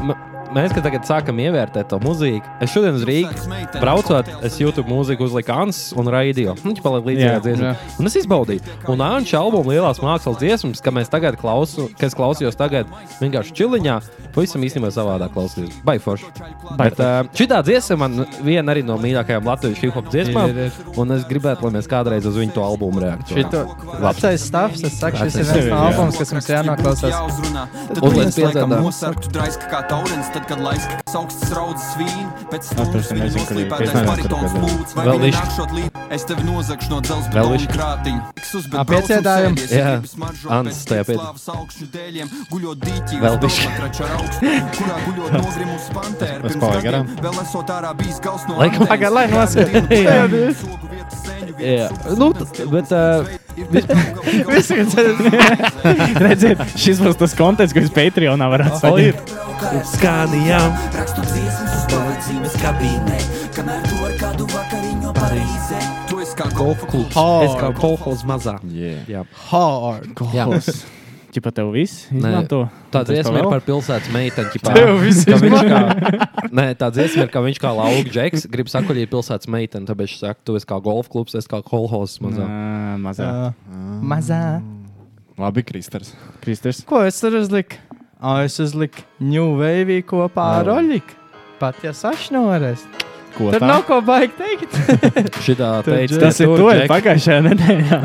mēs, kad tagad sākam ievērtēt to mūziku, es šodien uz Rīgas braucot, es YouTube mūziku uzliku Ans un Radio. Viņš palika līdzīgā Jā, dziesmā. jā. Un es izbaudīju. Un Anča albuma lielās mākslas dziesmas, ka mēs tagad klausu, ka es klausījos tagad vienkārši čiliņā, pavisam īstenībā savādāk klausījos. Baiforši. Bet uh, šitā dziesma man viena arī no mīļākajām latviešu hip hop dziesmām. Ir, ir. Un es gribētu, lai mēs kādreiz uz viņu to albumu reaģētu. Šito vecais stāvs, es saku, šis ir viens no albums, kas mums jānoklausās. Un līdz piedzēdām. Nosartu draiski kā taurens, tad, kad laiks augstas raudzes vīn, pēc stūras viņa noslīpētais baritons lūdz, vai Vēl viņa nākšot līdz. Es tevi nozagšu no betona višķi. krātiņa. Un pieciedājam? Jā. Ants tajā pēc- guļot dīķī, Vēl bišķi. kurā guļot nogrimus pantēru. Es Pirms gadiem garām. vēl esot ārā bijis gals no Laikam pagaid, lai nosaka. Jā. nu, bet uh, Visi, kas Redziet, šis būs tas konteksts, ko es Patreonā varētu saņemt. skanījām. Rakstu dziesmas pārdzīves kabīnē, kamēr tu ar kādu vakariņu Parīzē. Tu esi kā golfa klubs. Es kā kolhols mazā. Yeah. Jā. hard. Jā. Čipa tev viss izmanto. Tā dziesma ir par pilsētas meiteni. ķipā, Tev viss izmanto. kā, nē, tā dziesma ir, ka viņš kā lauka džeks grib sakuļīt pilsētas meiteni. Tāpēc viņš saka, tu esi kā golf klubs, es kā kolhols mazā. Nā, Mazā. Mazā. Labi, Kristers. Kristers. Ko es tur uzliku? O, es uzliku New Wave kopā ar Oļiku. Pat ja sašnorēs. Ko Tur tā? nav ko baigt teikt. Šitā teica, Tas ir to ir pagājušajā nedēļā.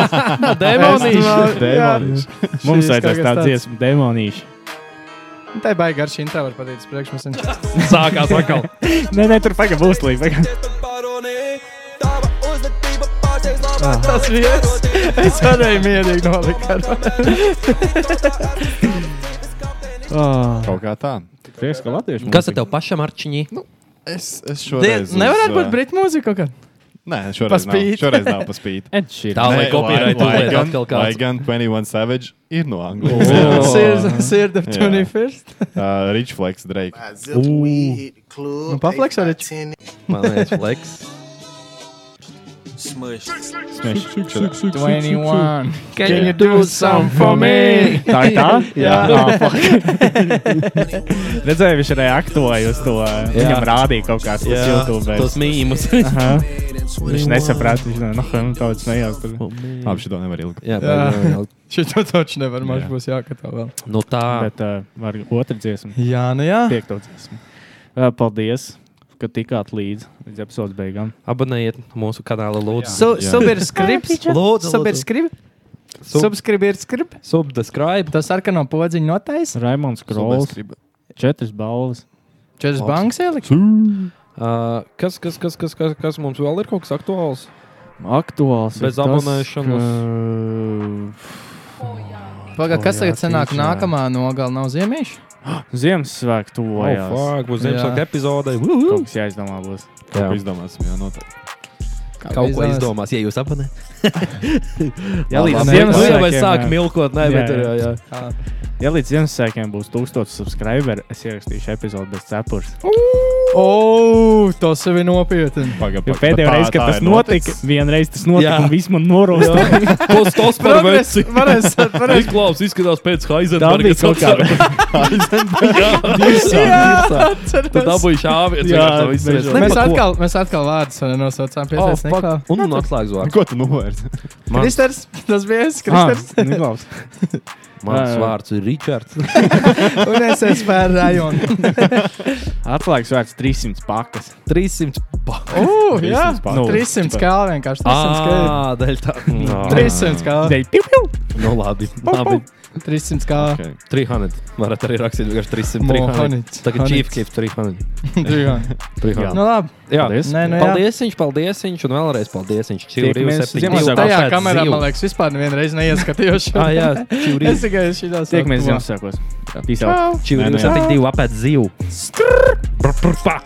Demonīši. Demonīši. Mums vajadzēs tādu dziesmu, demonīši. Tā ir baigta ar šīm tā var pateikt priekšmesam. Sākās atkal. Nē, nē, tur pagaidi būs līdzi. Tas viens. Es varēju mierīgi nolikt. Oh, Kaut kā tā. Prieks, ka latvieši. Kas ar tev pašam arčiņī? Es, es šoreiz. Nevarētu uz, būt ā, brītu mūzika kaut kāda. Nē, šoreiz nav. Šoreiz nav pa spīti. Ed Sheeran. Tā, lai lai- lai uzliek gan- atkal Lai kāds. gan 21 Savage ir no Anglijas. Sird of Jā. 21st. Uh, Rich Flex, Drake. Nu, pafleks arī. Man liekas, flex. Smush. 21. Can you do some for me? Tā ir tā? Jā. Redzēju, viņš reaktoja uz to. Viņam rādīja kaut kāds tas YouTube. tos mīmus. Viņš nesaprata, viņš no nu, smējās. tur. Labi, šito nevar ilgi. Jā, Šito taču nevar, man būs jākatā vēl. nu tā. Bet uh, var otru dziesmu, Jā, nu jā. piekto dziesmu. Uh, paldies, ka tikāt līdzi līdz epizodes beigām. Abonējiet mūsu kanālu, lūdzu. Su, Jā. Subscribe. Lūdzu, Subscribe. Sub- Subscribe ir skrib. Subscribe. Tas sarkano podziņu notais. Raimons Krols, četras balvas. Četras bankas ielikt. Uh, kas, kas, kas, kas, kas, kas mums vēl ir kaut kas aktuāls? Aktuāls. Bez tas, abonēšanas. Pagaid, kas O, tagad sanāk nākamā nogala nav ziemīša? Ka Ziemassvētku Oh, tuvojās. fuck, būs. Ziemassvētku epizode. Kaut kas jāizdomā būs. Kaut Jā. izdomāsim, jā, noteikti. Kaut ko izdomās, ja jūs apmanāt. Jā, līdz jau Ziemassvētkiem, sākam jā. milkot, ne, bet tur jā. jā, jā. Ja līdz Ziemassvētkiem būs 1000 subscriberi, es ierakstīšu epizodi bez cepures. O, tas sevi nopietni. Pagaid, Jo pēdējā reize, kad tas notika, vienreiz tas notika, Jā. un viss man norosta. Tos tos par veci. varēs, varēs. Izklaus, izskatās pēc Heisenberga. bija kaut šāviet. Jā, vienkārši bežot. tā Mēs atkal, mēs atkal vārdus nenosaucām. Niklā. Un un atslēgas vārds. Ko tu novērsi? Kristers, tas bija es, Ah, Kristers. Niklaus. mans Jā. vārds ir Ričards. Un es esmu spēr rajonu. Atslēgas vērts 300 pakas. 300. Pa. O, jā, 300 pār. 300 kā vienkārši. 300 kā. Ah, dēļ tā. No. 300 kā. Dēļ piu, piu. Nu, labi. labi. 300 kā. Okay. 300. Varat arī rakstīt vienkārši 300. Mohanits. 300. Tagad Hanits. Chief Keep 300. 300. Nu labi. Jā, Paldies. Nē, nu jā. paldies, viņš, paldies, viņš, un vēlreiz paldies, viņš. Tiekamies. Tajā kamerā, man liekas, vispār nevienu reizi neieskatījos. Ah, jā, Es čīvrīs. tikai šitā Tiekamies. Ziemassvētkos. Nē. 72 apēc zivu. Brr, brr, pa.